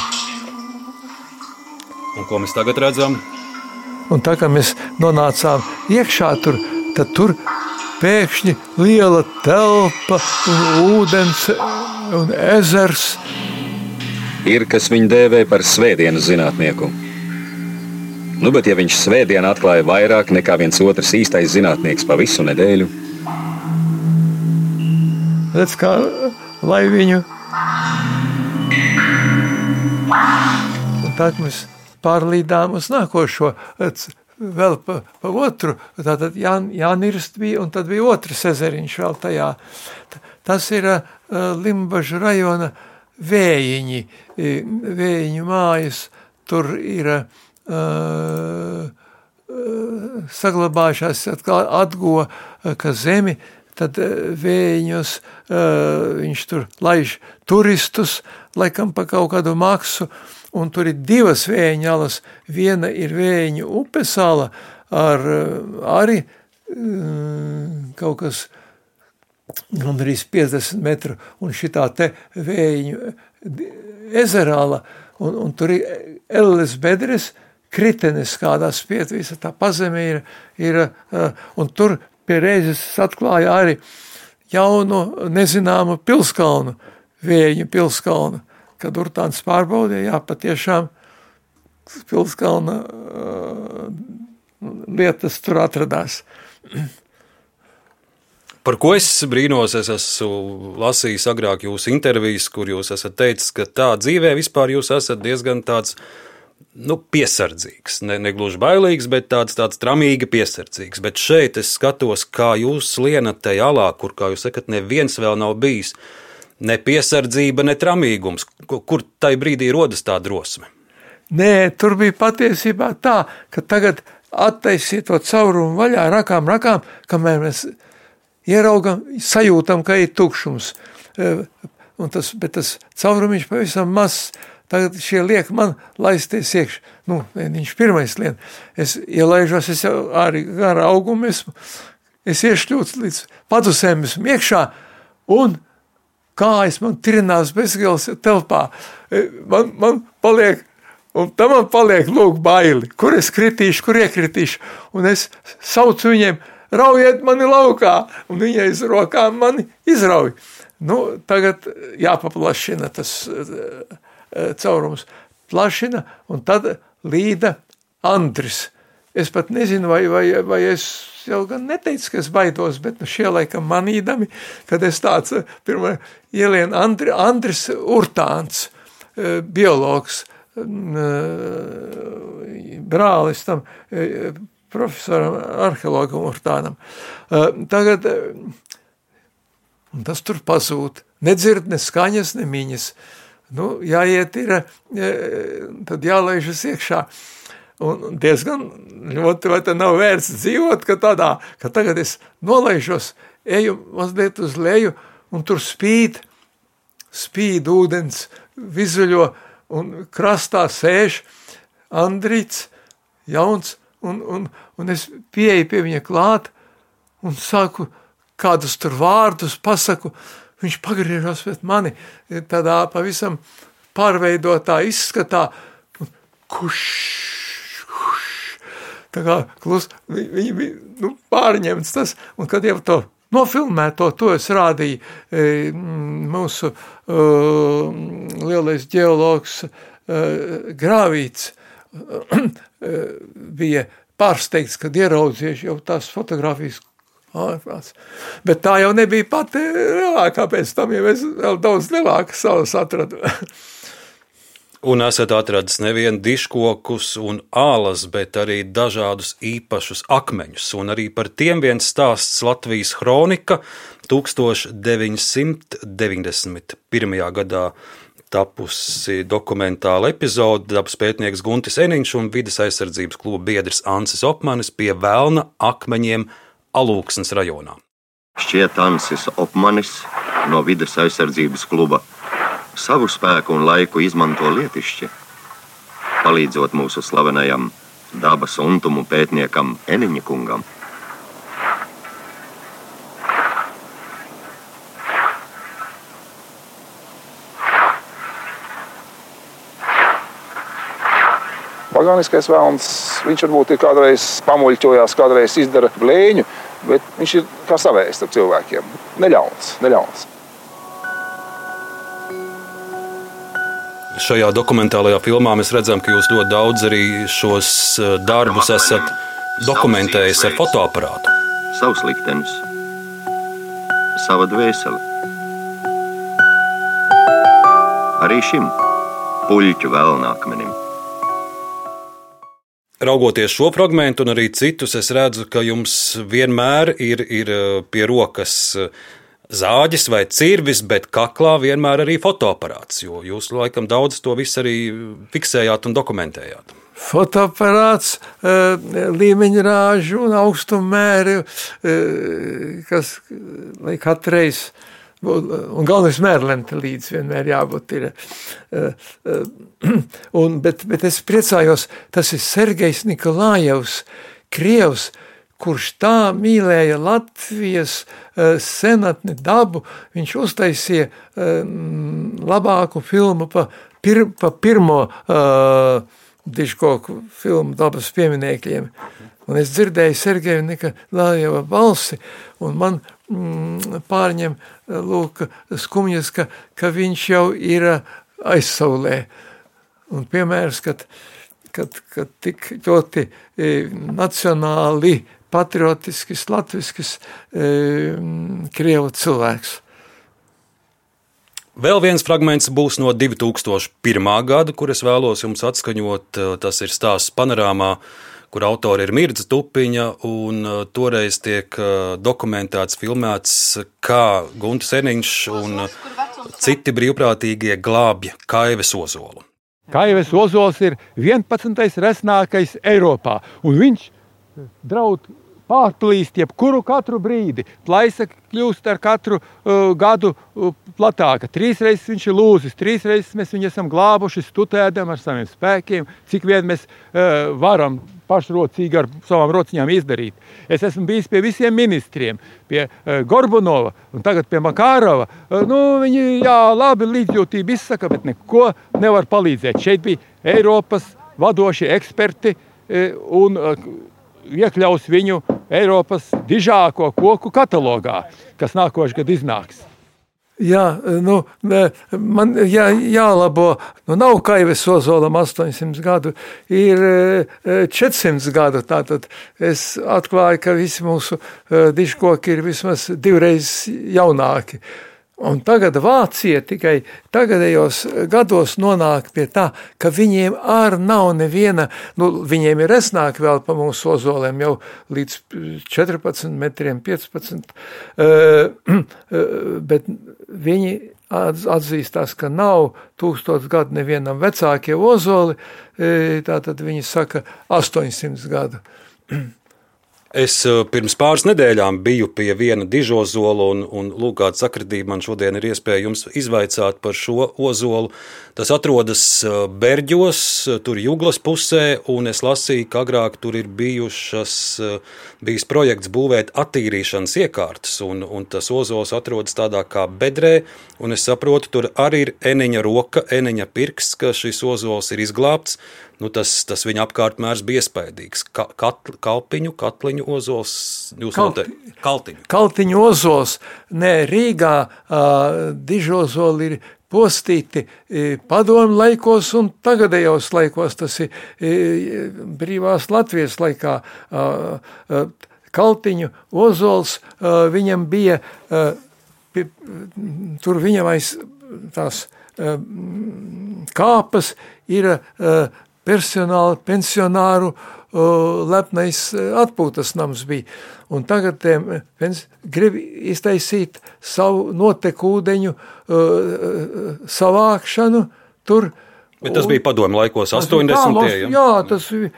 Un ko mēs tagad redzam? Un tā kā mēs nonācām iekšā, tur, tad tur pēkšņi liela telpa un ūdens un ezers. Ir kas viņu dēvē par svētdienas zinātnieku. Nu, bet ja viņš svētdienā atklāja vairāk nekā viens otrs īstais zinātnieks pa visu nedēļu, Redz, kā lai viņu. Un tad mēs pārlīdām uz nākošo vēl pa, pa otru. Tātad Jān, Jānirst bija, un tad bija otrs ezeriņš vēl tajā. Tas ir uh, Limbažu rajona vējiņi, vējiņu mājas. Tur ir uh, saglabājušās atkal atgo, ka zemi tad vējiņos uh, viņš tur laiž turistus, laikam pa kaut kādu maksu, uh, un tur ir divas vēja alas. Viena ir vēja upe sala ar eh, arī mm, kaut kas gandrīz 50 metru, un šitā te vēja ezerāla, un, un tur ir Elles bedres, kritenes kādā spiet, visa tā pazeme ir, ir eh, un tur pie reizes atklāja arī jaunu nezināmu pilskalnu, vēju pilskalnu kad Urtāns pārbaudīja, jā, patiešām Pilskalna uh, lietas tur atradās. Par ko es brīnos, es esmu lasījis agrāk jūsu intervijas, kur jūs esat teicis, ka tā dzīvē vispār jūs esat diezgan tāds nu, piesardzīgs. Ne, ne gluži bailīgs, bet tāds, tāds tramīgi piesardzīgs. Bet šeit es skatos, kā jūs lienat tajā alā, kur, kā jūs sakat, neviens vēl nav bijis. Uh, ne piesardzība, ne tramīgums. Kur tajā brīdī rodas tā drosme? Nē, tur bija patiesībā tā, ka tagad attaisiet to caurumu vaļā, rakām, rakām, kamēr mēs ieraugam, sajūtam, ka ir tukšums. E, un tas, bet tas caurumiņš pavisam mazs, tagad šie liek man laisties iekšā. Nu, viņš pirmais lien. Es ielaižos, es jau arī gar augumu esmu, es iešļūts līdz padusēm esmu iekšā, un kājas man trinās bezgals telpā. E, man, man paliek Un tam man paliek lūk, baili, kur es kritīšu, kur iekritīšu. Un es saucu viņiem, raujiet mani laukā, un viņi aiz rokām mani izrauj. Nu, tagad jāpaplašina tas uh, caurums. Plašina, un tad līda Andris. Es pat nezinu, vai, vai, vai es jau gan neteicu, ka es baidos, bet nu, šie laikam manīdami, kad es tāds pirmā ielienu Andri, Andris Urtāns, biologs, brālis tam profesoram, arheologam Urtānam. Tagad tas tur pazūd. Nedzird ne skaņas, ne miņas. Nu, jāiet ir, tad jālaižas iekšā. Un diezgan ļoti, vai te nav vērts dzīvot, ka tādā, ka tagad es nolaižos, eju mazliet uz leju, un tur spīd, spīd ūdens, vizuļo, un krastā sēž Andrīts, jauns, un, un, un es pieeju pie viņa klāt un saku kādus tur vārdus, pasaku, viņš pagriežas pret mani tādā pavisam pārveidotā izskatā, un kuš, kuš, tā kā klus, viņi bija nu, pārņemts tas, un kad jau to Nofilmēto to es rādīju e, mūsu uh, lielais ģeologs uh, Grāvīts uh, bija pārsteigts, kad ieraudzījuši jau tās fotogrāfijas ārprāts. Bet tā jau nebija pati lielākā, pēc tam jau es vēl daudz lielākas salas atradu. *laughs* Un esat atradis nevienu diškokus un ālas, bet arī dažādus īpašus akmeņus. Un arī par tiem viens stāsts Latvijas kronika 1991. gadā tapusi dokumentāla epizode. Dabas pētnieks Guntis Eniņš un vidas aizsardzības kluba biedrs Ansis Opmanis pie Vēlna akmeņiem Alūksnes rajonā. Šķiet, Ansis Opmanis no vidas aizsardzības kluba savu spēku un laiku izmanto lietišķi, palīdzot mūsu slavenajam dabas untumu pētniekam Eniņa kungam. Pagāniskais vēlams, viņš varbūt ir kādreiz pamuļķojās, kādreiz izdara blēņu, bet viņš ir kā savējs ar cilvēkiem. Neļauns, neļauns. Šajā dokumentālajā filmā mēs redzam, ka jūs ļoti daudz arī šos eh, darbus esat dokumentējis ar fotoaparātu. Savs liktenis, sava dvēsele. Arī šim puļķu vēlnākmenim. Raugoties šo fragment un arī citus, es redzu, ka jums vienmēr ir, ir eh, pie rokas uh, zāģis vai cirvis, bet kaklā vienmēr arī fotoaparāts, jo jūs laikam daudz to visu arī fiksējāt un dokumentējāt. Fotoaparāts, eh, līmeņa rāžu un augstumēri, eh, kas lai katreiz Un galvenais mērlente līdz vienmēr jābūt ir. Eh, *clears throat* un, bet, bet es priecājos, tas ir Sergejs Nikolājevs, Krievs, kurš tā mīlēja Latvijas uh, senatni dabu, viņš uztaisīja uh, labāku filmu pa, pir, pa pirmo uh, diškoku filmu dabas pieminekļiem. Un es dzirdēju Sergeju Nikolājeva balsi, un man mm, pārņem lūk, skumjas, ka, ka viņš jau ir aizsaulē. Un piemērs, kad, kad, kad tik ļoti nacionāli patriotisks, latvisks e, krievu cilvēks. Vēl viens fragments būs no 2001. gada, kur es vēlos jums atskaņot. Tas ir stāsts panorāmā, kur autori ir Mirza Tupiņa, un e, toreiz tiek e, dokumentēts, filmēts, kā Gunte Seniņš un citi brīvprātīgie glābja Kaives ozolu. Kaives ozols ir 11. resnākais Eiropā, un viņš draud pārplīst jebkuru katru brīdi. Plaisa kļūst ar katru uh, gadu uh, platāka. Trīs reizes viņš ir lūzis, trīs reizes mēs viņu esam glābuši, stutējam ar saviem spēkiem, cik vien mēs uh, varam pašrocīgi ar savām rociņām izdarīt. Es esmu bijis pie visiem ministriem, pie uh, Gorbunova un tagad pie Makārova. Uh, nu, viņi jā, labi līdzjūtību izsaka, bet neko nevar palīdzēt. Šeit bija Eiropas vadošie eksperti uh, un uh, iekļaus viņu Eiropas dižāko koku katalogā, kas nākošais gads iznāks. Jā, nu, man jā, jālabo, nu, nav kaivis ozolam 800 gadu, ir 400 gadu. Tātad es atklāju, ka visi mūsu diškoki ir vismaz divreiz jaunāki. Un tagad Vācija tikai tagadējos gados nonāk pie tā, ka viņiem arī nav neviena, nu, viņiem ir resnāki vēl pa mūsu ozoliem jau līdz 14 metriem, 15, *clears throat* bet viņi atzīstās, ka nav tūkstots gadu nevienam vecākie ozoli, tātad viņi saka 800 gadu. *clears throat* Es eh, pirms pāris nedēļām biju pie viena dižozola, un, un lūk, kāda sakritība man šodien ir iespēja jums izvaicāt par šo ozolu. Tas atrodas eh, Berģos, tur Juglas pusē, un es lasīju, ka agrāk tur ir bijušas, eh, bijis projekts būvēt attīrīšanas iekārtas, un, un tas ozols atrodas tādā kā bedrē, un es saprotu, tur arī ir eneņa roka, eneņa pirksts, ka šis ozols ir izglābts nu, tas, tas viņa apkārtmērs bija iespaidīgs. Ka, katl, kalpiņu, katliņu ozols, jūs Kalti, noteikti kaltiņu. Kaltiņu ozols, nē, Rīgā uh, dižozoli ir postīti padomu laikos un tagadējos laikos, tas ir brīvās Latvijas laikā. Kaltiņu ozols viņam bija, tur viņam aiz tās kāpas ir personāla, pensionāru lepnais atpūtas nams bija. Un tagad tiem grib iztaisīt savu notekūdeņu savākšanu tur. Bet tas bija padomu laikos, 80. gadsimtā. Jā, tas bija.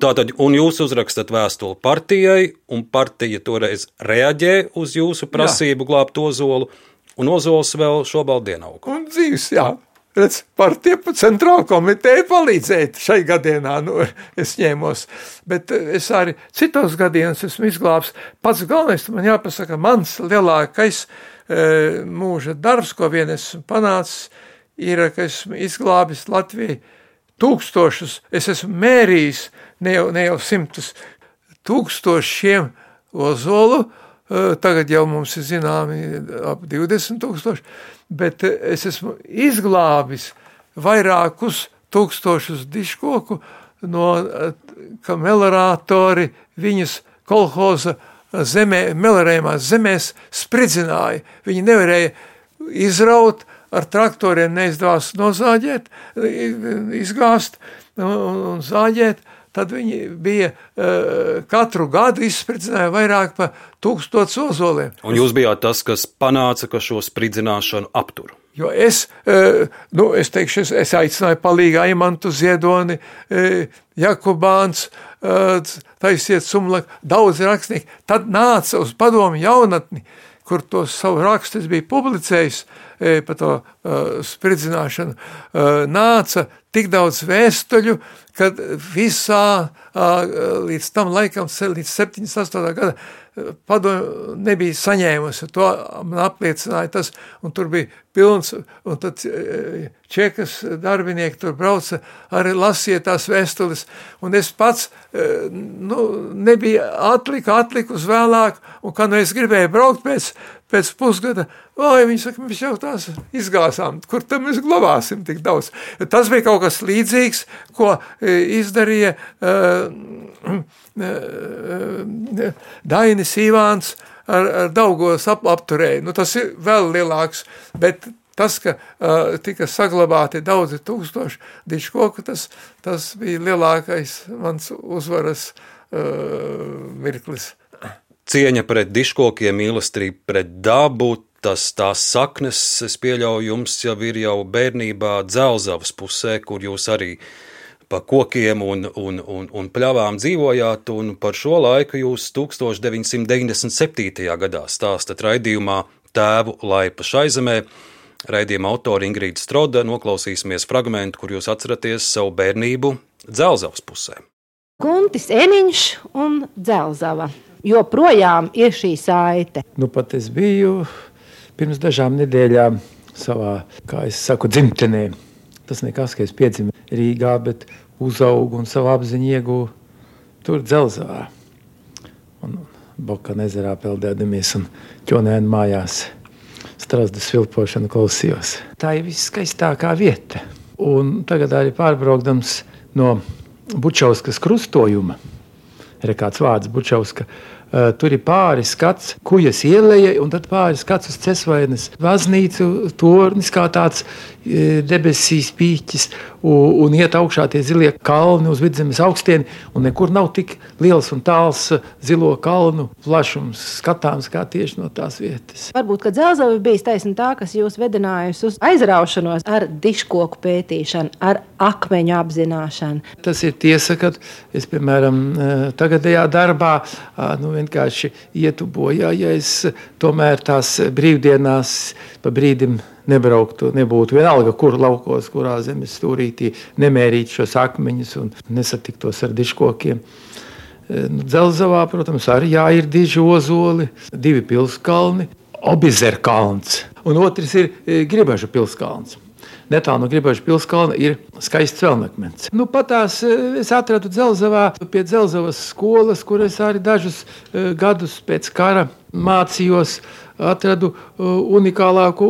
Tātad, un jūs uzrakstat vēstuli partijai, un partija toreiz reaģē uz jūsu prasību jā. glābt ozolu, un ozols vēl šobrīd dienaug. Un dzīves, jā. Redz, partija centrāla komiteja palīdzēja šai gadienā, nu, es ņēmos, bet eh, es arī citos gadienos esmu izglābs. Pats galvenais, man jāpasaka, mans lielākais e, mūža darbs, ko vien esmu panācis, ir, ka esmu izglābis Latviju tūkstošus, es esmu mērījis ne jau, ne jau simtus, tūkstošiem ozolu, e, tagad jau mums ir zināmi ap 20 tūkstoši, bet es esmu izglābis vairākus tūkstošus diškoku no ka melorātori viņas kolhoza zemē, melorējumās zemēs spridzināja. Viņi nevarēja izraut, ar traktoriem neizdevās nozāģēt, izgāzt un zāģēt, tad viņi bija uh, katru gadu izspridzināja vairāk par tūkstots ozoliem. Un jūs bijāt tas, kas panāca, ka šo spridzināšanu aptur. Jo es, uh, nu, es teikšu, es, es aicināju palīgā Imantu Ziedoni, uh, Jakubāns, taisiet sumlak, daudz rakstnieki. Tad nāca uz padomu jaunatni, kur tos savu rakstu es biju publicējis par to spridzināšanu, nāca tik daudz vēstuļu, kad visā līdz tam laikam, līdz 78. gada, padomu nebija saņēmusi. To man apliecināja tas, un tur bija pilns, un tad čekas darbinieki tur brauca, arī lasīja tās vēstules, un es pats, nu, nebija atlika, atliku uz vēlāk, un kad nu es gribēju braukt pēc, pēc pusgada, oi, viņi saka, mēs jau tās izgāzām, kur tam mēs glabāsim tik daudz. Tas bija kaut kas līdzīgs, ko izdarīja uh, uh, Dainis Ivāns ar, ar Daugos ap, apturēju. Nu, tas ir vēl lielāks, bet tas, ka uh, tika saglabāti daudzi tūkstoši diškoku, tas, tas bija lielākais mans uzvaras uh, mirklis. Cieņa pret diškokiem, mīlestība pret dabu, tas tās saknes, es pieļauju, jums jau ir jau bērnībā dzelzavas pusē, kur jūs arī pa kokiem un, un, un, un pļavām dzīvojāt, un par šo laiku jūs 1997. gadā stāstat raidījumā tēvu laipa šaizemē. Raidījuma autori Ingrīda Stroda noklausīsimies fragment, kur jūs atceraties savu bērnību dzelzavas pusē. Guntis Eniņš un Dzelzava. Joprojām ir šī saite. Nu, pat es biju pirms dažām nedēļām savā, kā es saku, dzimtenē. Tas nekas, ka es piedzimu Rīgā, bet uzaugu un savu apziņu ieguvu tur dzelzavā. Un Boka ezerā peldēdamies un ķonēnu mājās strāzdu svilpošanu klausījos. Tā ir viskaistākā vieta. Un tagad arī pārbraukdams no Bučauskas krustojuma, ir kāds vārds Bučauska. Uh, tur ir pāris skats, kuģis ielēja, un tad pāris skats uz Cesvainas baznīcu, tornis kā tāds debesīs pīķis, un, un iet augšā tie zilie kalni uz vidzemes augstieni, un nekur nav tik liels un tāls uh, zilo kalnu plašums skatāms kā tieši no tās vietas. Varbūt, ka dzelzceļa bija taisnība tā, kas jūs vedinājusi uz aizraušanos ar diškoku pētīšanu, ar akmeņu apzināšanu. Tas ir tiesa, ka es, piemēram, tagadējā darbā, nu, vienkārši ietu bojā, ja es tomēr tās brīvdienās pa brīdim nebrauktu, nebūtu vienalga, kur laukos, kurā zemes stūrītī, nemērīt šos akmeņus un nesatiktos ar diškokiem. Nu, Dzelzavā, protams, arī jā, ir diži ozoli, divi pilskalni, Obizerkalns un otrs ir Gribaža pilskalns. Netālu no Gribāža pilskalna ir skaists vēlnakmens. Nu, patās es atradu Dzelzavā pie Dzelzavas skolas, kur es arī dažus gadus pēc kara mācījos. Atradu unikālāku,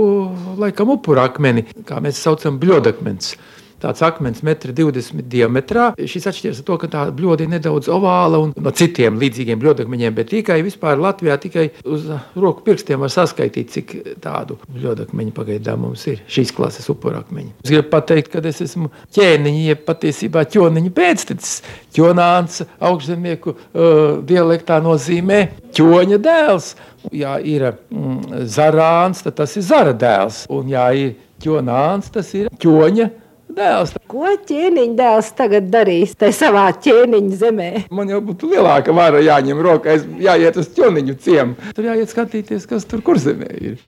laikam, upurakmeni, kā mēs saucam, bļodakmens tāds akmens, 1,20 m diametrā. Šis atšķiras ar to, ka tā bļoda ir nedaudz ovāla un no citiem līdzīgiem bļodakmeņiem, bet tikai vispār Latvijā tikai uz roku pirkstiem var saskaitīt, cik tādu bļodakmeņu pagaidām mums ir šīs klases upurakmeņi. Es gribu pateikt, ka es esmu ķēniņa, jeb patiesībā ķoniņa pēctecis. Ķonāns augšzemnieku uh, dialektā nozīmē ķoņa dēls. Ja ir mm, zarāns, tad tas ir zara dēls. Un ja ir ķonāns, tas ir ķoņa dēls. Ko ķēniņa dēls tagad darīs tajā savā ķēniņa zemē? Man jau būtu lielāka vara jāņem rokā, jāiet uz ķoniņu ciemu. Tur jāiet skatīties, kas tur kur zemē ir.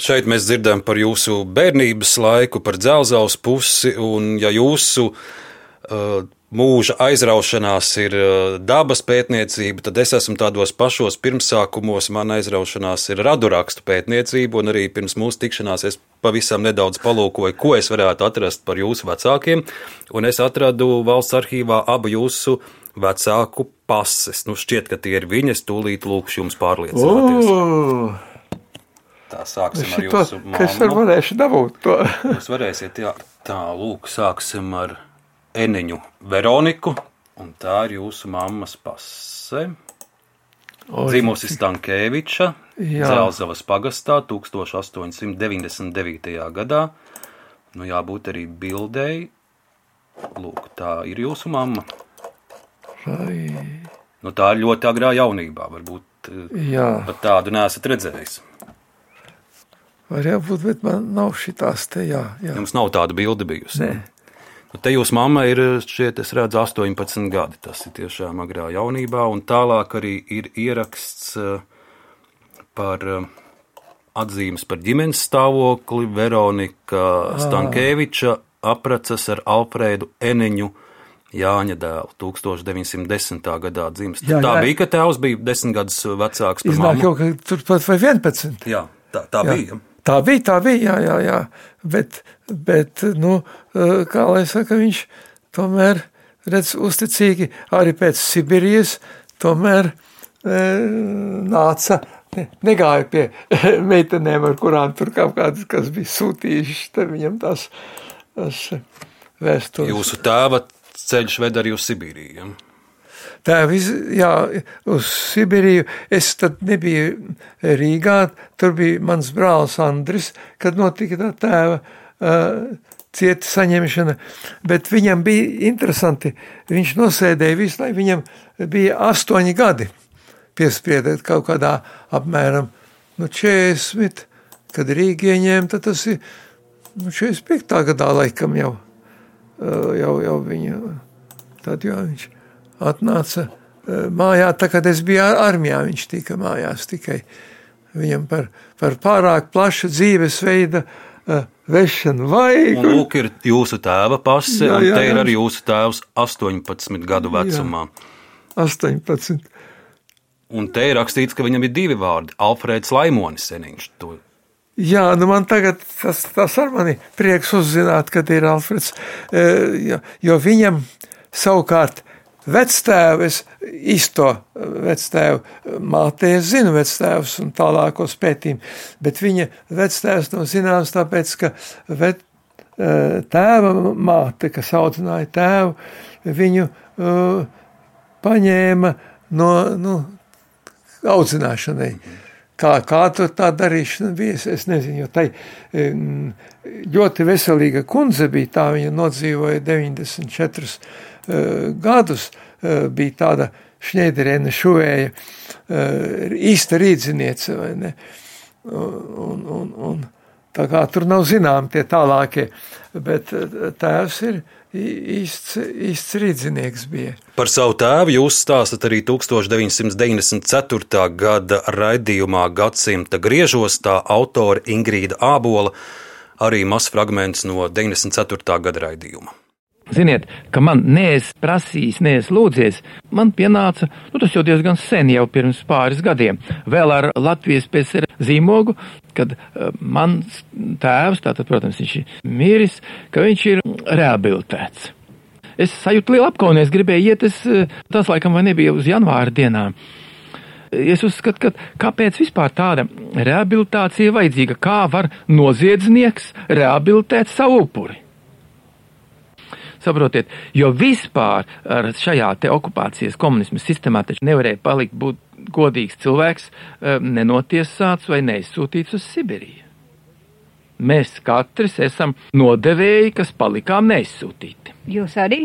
Šeit mēs dzirdam par jūsu bērnības laiku, par dzelzceļa pusi, un ja jūsu uh, mūža aizraušanās ir uh, dabas pētniecība, tad es esmu tādos pašos pirmsākumos. Mana aizraušanās ir radurakstu pētniecība, un arī pirms mūsu tikšanās es pavisam nedaudz palūkoju, ko es varētu atrast par jūsu vecākiem. Un es atradu valsts arhīvā abu jūsu vecāku pases. Nu, šķiet, ka tie ir viņi. Es tūlīt lūkšu jums pārliecināties. Oh! Tā sāksim ar jūsu ka es varēšu dabūt to. Jūs varēsiet, jā. Tā, lūk, sāksim ar Eniņu Veroniku, un tā ir jūsu mammas pase. Dzimusi Stankēviča. Zelzavas pagastā 1899. gadā. Nu, jābūt arī bildēji. Lūk, tā ir jūsu mamma. Ai, Nu, tā ir ļoti agrā jaunībā. Varbūt eh, Jā. pat tādu neesat redzējis. Varētu būt, bet man nav šitās te, jā. jā. Jums nav tāda bilde bijusi. Nē. Nu, te jūsu mamma ir šķiet, es redzu, 18 gadi. Tas ir tiešām agrā jaunībā, un tālāk arī ir ieraksts eh, par eh, atzīmes par ģimenes stāvokli. Veronika Stankēviča apracas ar Alfrēdu Eniņu. Jāņa dēlu 1910. gadā dzimst. Jā, tā jā. bija, ka tēvs bija desmit gadus vecāks par Iznāk mammu. jau, ka tur pat vai 11. Jā, tā, tā Jā. bija. Tā bija, tā bija, jā, jā, jā. Bet, bet nu, eh, kā lai saka, viņš tomēr redz uzticīgi arī pēc Sibirijas, tomēr e, nāca, ne, negāja pie *laughs* meitenēm, ar kurām tur kaut kādas, kas bija sūtījuši, te viņam tās, tās vēstules. Jūsu tēva ceļš ved arī uz Sibīriju. Ja? Viz, jā, uz Sibīriju. Es tad nebiju Rīgā. Tur bija mans brālis Andris, kad notika tā tēva uh, cieta saņemšana. Bet viņam bija interesanti. Viņš nosēdēja visu laiku. Viņam bija astoņi gadi piespriedēt kaut kādā apmēram nu, 40. Kad Rīga ieņēma, tad tas ir nu, 45. gadā laikam jau, uh, jau, jau viņa. Tad jau viņš atnāca eh, mājā, tā, kad es biju ar- armijā, viņš tika mājās tikai. viņam par, par pārāk plašu dzīvesveida uh, vešanu vajag. Un lūk, ir jūsu tēva pase, jā, jā, un te ir arī jūsu tēvs 18 gadu vecumā. Jā, 18. Un te ir rakstīts, ka viņam ir divi vārdi - Alfrēds Laimonis seniņš. To. Jā, nu man tagad tas, tas ar mani prieks uzzināt, kad ir Alfreds, jo, jo viņam savukārt vectēvu, es īsto vectēvu mātei, es zinu vectēvus un tālākos pētījumus, bet viņa vectēvs nav zināms tāpēc, ka vet, tēva māte, kas audzināja tēvu, viņu uh, paņēma no, nu, audzināšanai. Kā, kā tā darīšana bija, es, nezinu, jo tai ļoti veselīga kundze bija, tā viņa nodzīvoja 94 uh, gadus, uh, bija tāda šņēderēna šuvēja, uh, īsta rīdziniece, vai ne? Un, un, un, tā kā tur nav zinām tie tālākie, bet tēvs ir īsts, īsts rīdzinieks bija. Par savu tēvu jūs stāstat arī 1994. gada raidījumā Gadsimta griežos, tā autora Ingrīda Ābola, arī mazs fragments no 94. gada raidījuma. Ziniet, ka man nees prasījis, nees lūdzies, man pienāca, nu tas jau diezgan sen, jau pirms pāris gadiem, vēl ar Latvijas PCR zīmogu, kad uh, mans tēvs, tātad, protams, viņš ir miris, ka viņš ir rehabilitēts. Es sajūtu lielu apkauni, es gribēju iet, es, uh, tas laikam vai nebija uz janvāra dienām. Es uzskatu, ka kāpēc vispār tāda rehabilitācija vajadzīga? Kā var noziedznieks rehabilitēt savu upuri? Saprotiet, jo vispār šajā te okupācijas komunismu sistēmā taču nevarēja palikt būt godīgs cilvēks, nenotiesāts vai neizsūtīts uz Sibiriju. Mēs katrs esam nodevēji, kas palikām neizsūtīti. Jūs arī?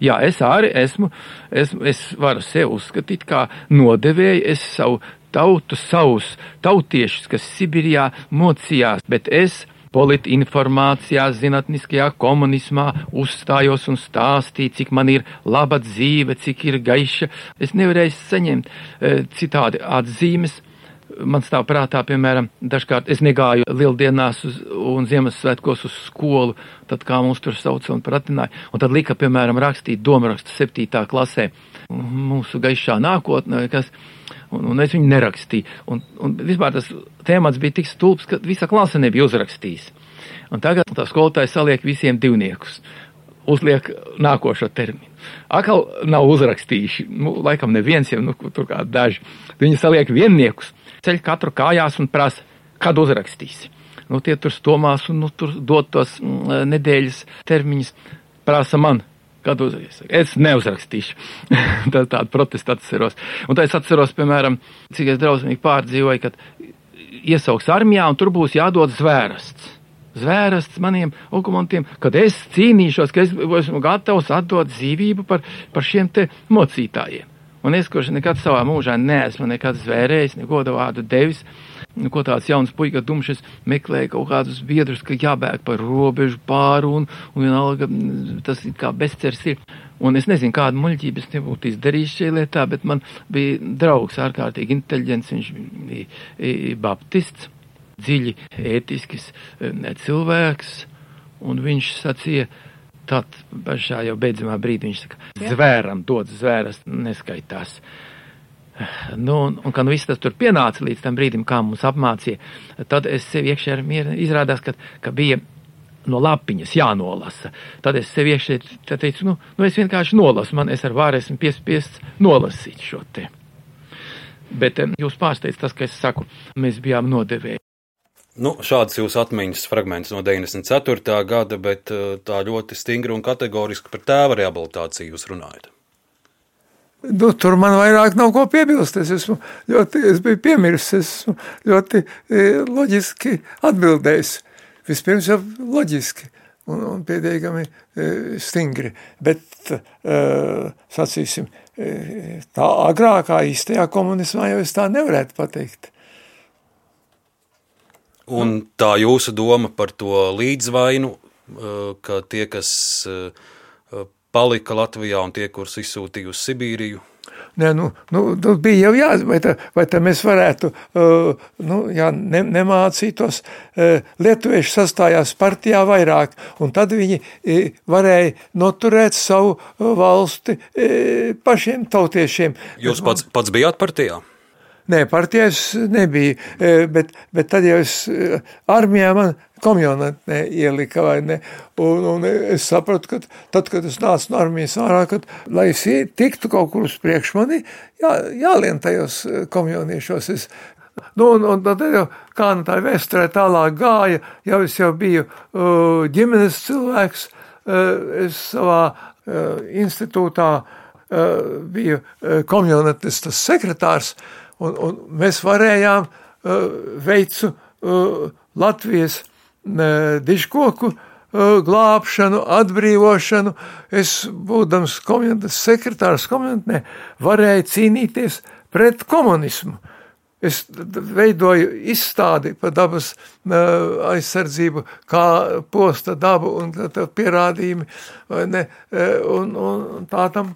Jā, es arī esmu, esmu es varu sevi uzskatīt kā nodevēju, es savu tautu, savus tautiešus, kas Sibirijā mocījās, bet es politinformācijā, zinātniskajā komunismā uzstājos un stāstīju, cik man ir laba dzīve, cik ir gaiša. Es nevarēju saņemt e, citādi atzīmes. Man stāv prātā, piemēram, dažkārt es negāju lieldienās uz, un Ziemassvētkos uz skolu, tad kā mūs tur sauca un pratināja. Un tad lika, piemēram, rakstīt domrakstu septītā klasē mūsu gaišā nākotnē, kas un, un es viņu nerakstīju. Un, un vispār tas tēmats bija tik stulbs, ka visa klase nebija uzrakstījis. Un tagad tā skolotāja saliek visiem divniekus. Uzliek nākošo terminu. Akal nav uzrakstījuši, nu, laikam neviens jau, nu, tur kā daži. Viņi saliek vienniekus, ceļ katru kājās un prasa, kad uzrakstīsi. Nu, tie tur stomās un nu, tur dot tos mm, nedēļas termiņus, prasa man, Kad uzreiz? Es neuzrakstīšu. *laughs* tā tādu protestu atceros. Un tā es atceros, piemēram, cik es drausmīgi pārdzīvoju, kad iesauks armijā un tur būs jādod zvērsts. Zvērsts maniem okumantiem, kad es cīnīšos, ka es esmu gatavs atdot dzīvību par, par šiem te mocītājiem. Un es, kurš nekad savā mūžā neesmu nekad zvērējis, neko vārdu devis, Nu, ko tāds jauns puika dumšs meklēja kaut kādus biedrus, ka jābēg par robežu pāri un, un vienalga tas kā bezcers ir. Un es nezinu, kādu muļķību es nebūtu izdarījis šajā lietā, bet man bija draugs ārkārtīgi inteliģents, viņš bija baptists, dziļi ētisks cilvēks, un viņš sacīja, tad pašā jau beidzamā brīdī viņš saka, zvēram dod zvēras neskaitās. Nu, un, un kad viss tas tur pienāca līdz tam brīdim, kā mums apmācīja, tad es sev iekšē ar mieru izrādās, ka, ka bija no lapiņas jānolasa. Tad es sev iekšē teicu, nu, nu es vienkārši nolasu, man es ar vāru esmu piespiests nolasīt šo te. Bet jūs pārsteidz tas, ka es saku, mēs bijām nodevēji. Nu, šāds jūsu atmiņas fragments no 94. gada, bet eh, tā ļoti stingri un kategoriski par tēva rehabilitāciju jūs runājat. Nu, tur man vairāk nav ko piebilst. Es, esmu ļoti, es biju piemirsis, es esmu ļoti e, loģiski atbildējis. Vispirms jau loģiski un, un pietiekami e, stingri. Bet, e, sacīsim, tā agrākā īstajā komunismā jau es tā nevarētu pateikt. Un tā jūsu doma par to līdzvainu, ka tie, kas palika Latvijā un tie, kurus izsūtīja uz Sibīriju? Ne, nu, nu, nu, bija jau jāzina, vai, tā, vai tā mēs varētu, uh, nu, jā, ne, nemācītos. Uh, lietuvieši sastājās partijā vairāk, un tad viņi uh, varēja noturēt savu valsti uh, pašiem tautiešiem. Jūs pats, pats bijāt partijā? Nē, partijās nebija, bet, bet tad jau es armijā man komjonatnē ielika vai ne. Un, un es sapratu, ka tad, kad es nācu no armijas ārā, kad, lai es tiktu kaut kur uz priekšu mani, jā, jālien tajos komjoniešos. Es, Nu, un, un tad jau kā nu tā vēsturē tālāk gāja, jau es jau biju ģimenes cilvēks, es savā institūtā biju komjonatistas sekretārs, un, un mēs varējām uh, veicu uh, Latvijas diškoku glābšanu, atbrīvošanu. Es, būdams komendas sekretārs komentnē, varēju cīnīties pret komunismu. Es veidoju izstādi par dabas aizsardzību, kā posta dabu un pierādījumi, ne, un, un tā tam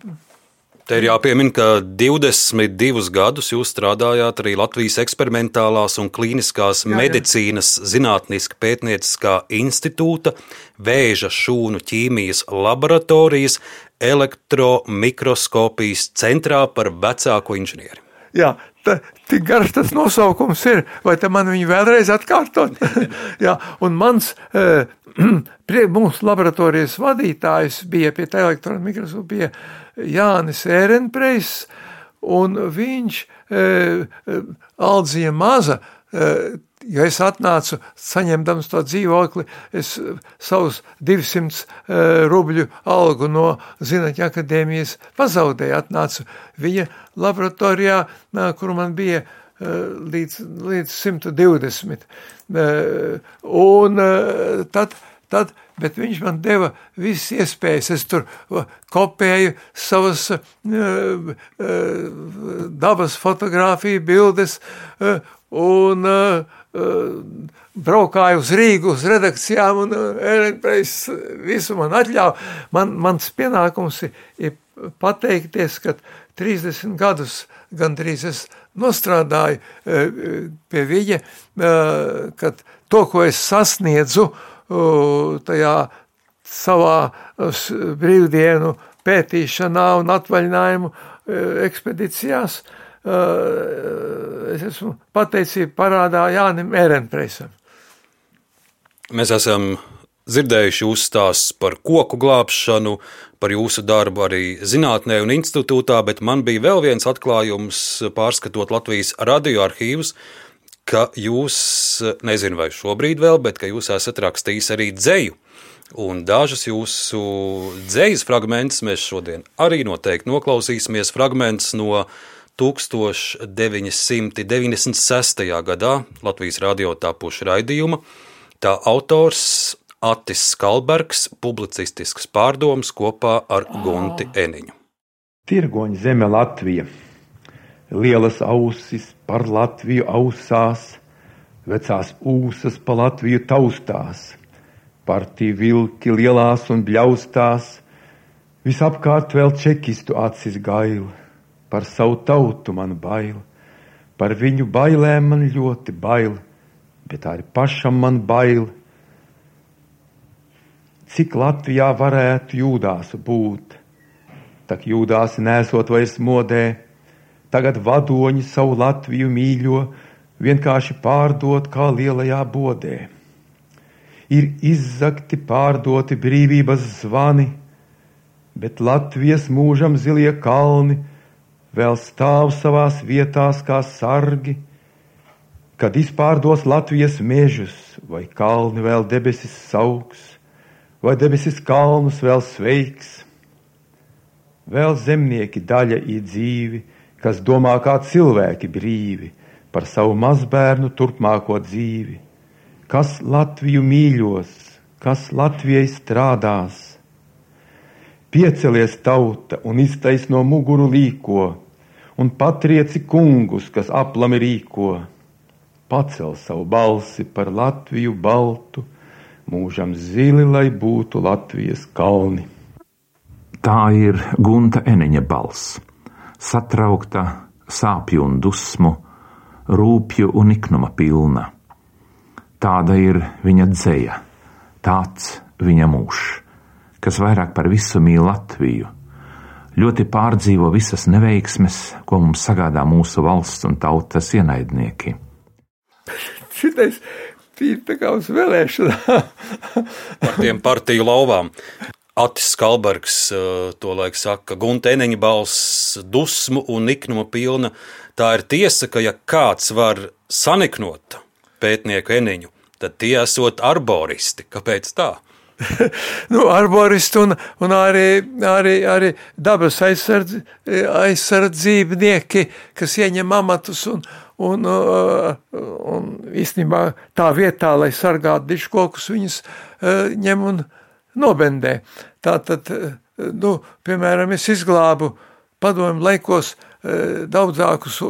Te ir jāpiemina, ka 22 gadus jūs strādājāt arī Latvijas eksperimentālās un klīniskās jā, jā. medicīnas zinātniskā pētnieciskā institūta, vēža šūnu ķīmijas laboratorijas, elektromikroskopijas centrā par vecāko inženieri. Jā, tā, tik garš tas nosaukums ir, vai te man viņu vēlreiz atkārtot? *laughs* Jā, un mans, eh, *clears throat* mūsu laboratorijas vadītājs bija pie tā elektrona mikroskopa, bija Jānis Ērenpreis, un viņš e, e, Aldzija maza, e, ja es atnācu saņemdams to dzīvokli, es savus 200 e, rubļu algu no Zinātņu akadēmijas pazaudēju, atnācu viņa laboratorijā, kur man bija e, līdz, līdz 120. E, un tad, tad bet viņš man deva visas iespējas. Es tur kopēju savas dabas fotografiju, bildes un braukāju uz Rīgu, uz redakcijām, un Ēlenpreis visu man atļāva. Man, mans pienākums ir, ir pateikties, ka 30 gadus gandrīz es nostrādāju pie viņa, kad to, ko es sasniedzu, uh, tajā savā brīvdienu pētīšanā un atvaļinājumu e, ekspedīcijās. E, es esmu pateicība parādā Jānim Erenpreisam. Mēs esam dzirdējuši jūsu stāstus par koku glābšanu, par jūsu darbu arī zinātnē un institūtā, bet man bija vēl viens atklājums pārskatot Latvijas radioarkīvus, ka jūs, nezinu vai šobrīd vēl, bet ka jūs esat rakstījis arī dzēju. Un dažas jūsu dzīslas fragmentus mēs šodien arī noteikti noklausīsimies. Fragments no 1996. gadā Latvijas radio tapuša raidījuma. Tā autors Atis Skalbergs, publicistisks pārdoms kopā ar Gunti Eniņu. Tirgoņa zeme Latvija lielas ausis par Latviju ausās, vecās ūsas pa Latviju taustās, partiju vilki lielās un bļaustās, visapkārt vēl čekistu acis gaila, par savu tautu man bail, par viņu bailēm man ļoti bail, bet arī pašam man bail. Cik Latvijā varētu jūdās būt, tak jūdās nesot vairs modē, Tagad vadoņi savu Latviju mīļo, vienkārši pārdot kā lielajā bodē. Ir izzakti pārdoti brīvības zvani, bet Latvijas mūžam zilie kalni vēl stāv savās vietās kā sargi, kad izpārdos Latvijas mežus, vai kalni vēl debesis sauks, vai debesis kalnus vēl sveiks. Vēl zemnieki daļa ir dzīvi, kas domā kā cilvēki brīvi par savu mazbērnu turpmāko dzīvi, kas Latviju mīļos, kas Latvijai strādās. Piecelies tauta un iztaisno muguru līko, un patrieci kungus, kas aplami rīko. Pacel savu balsi par Latviju baltu, mūžam zili, lai būtu Latvijas kalni. Tā ir Gunta Eneņa balss satraukta, sāpju un dusmu, rūpju un iknuma pilna. Tāda ir viņa dzēja, tāds viņa mūžs, kas vairāk par visu mīl Latviju, ļoti pārdzīvo visas neveiksmes, ko mums sagādā mūsu valsts un tautas ienaidnieki. Šitais bija tā kā uz vēlēšanām. *laughs* Par tiem partiju lauvām. Atis Kalbergs to laik saka, Gunta Eneņa balss dusmu un niknuma pilna. Tā ir tiesa, ka ja kāds var saniknot pētnieku Eneņu, tad tie esot arboristi. Kāpēc tā? *laughs* nu, arboristi un, un arī, arī, arī dabas aizsardz, aizsardzībnieki, kas ieņem amatus un, un, un īstenībā tā vietā, lai sargātu diškokus, viņus ņem un nobendē. Tātad, nu, piemēram, es izglābu padomu laikos daudzākus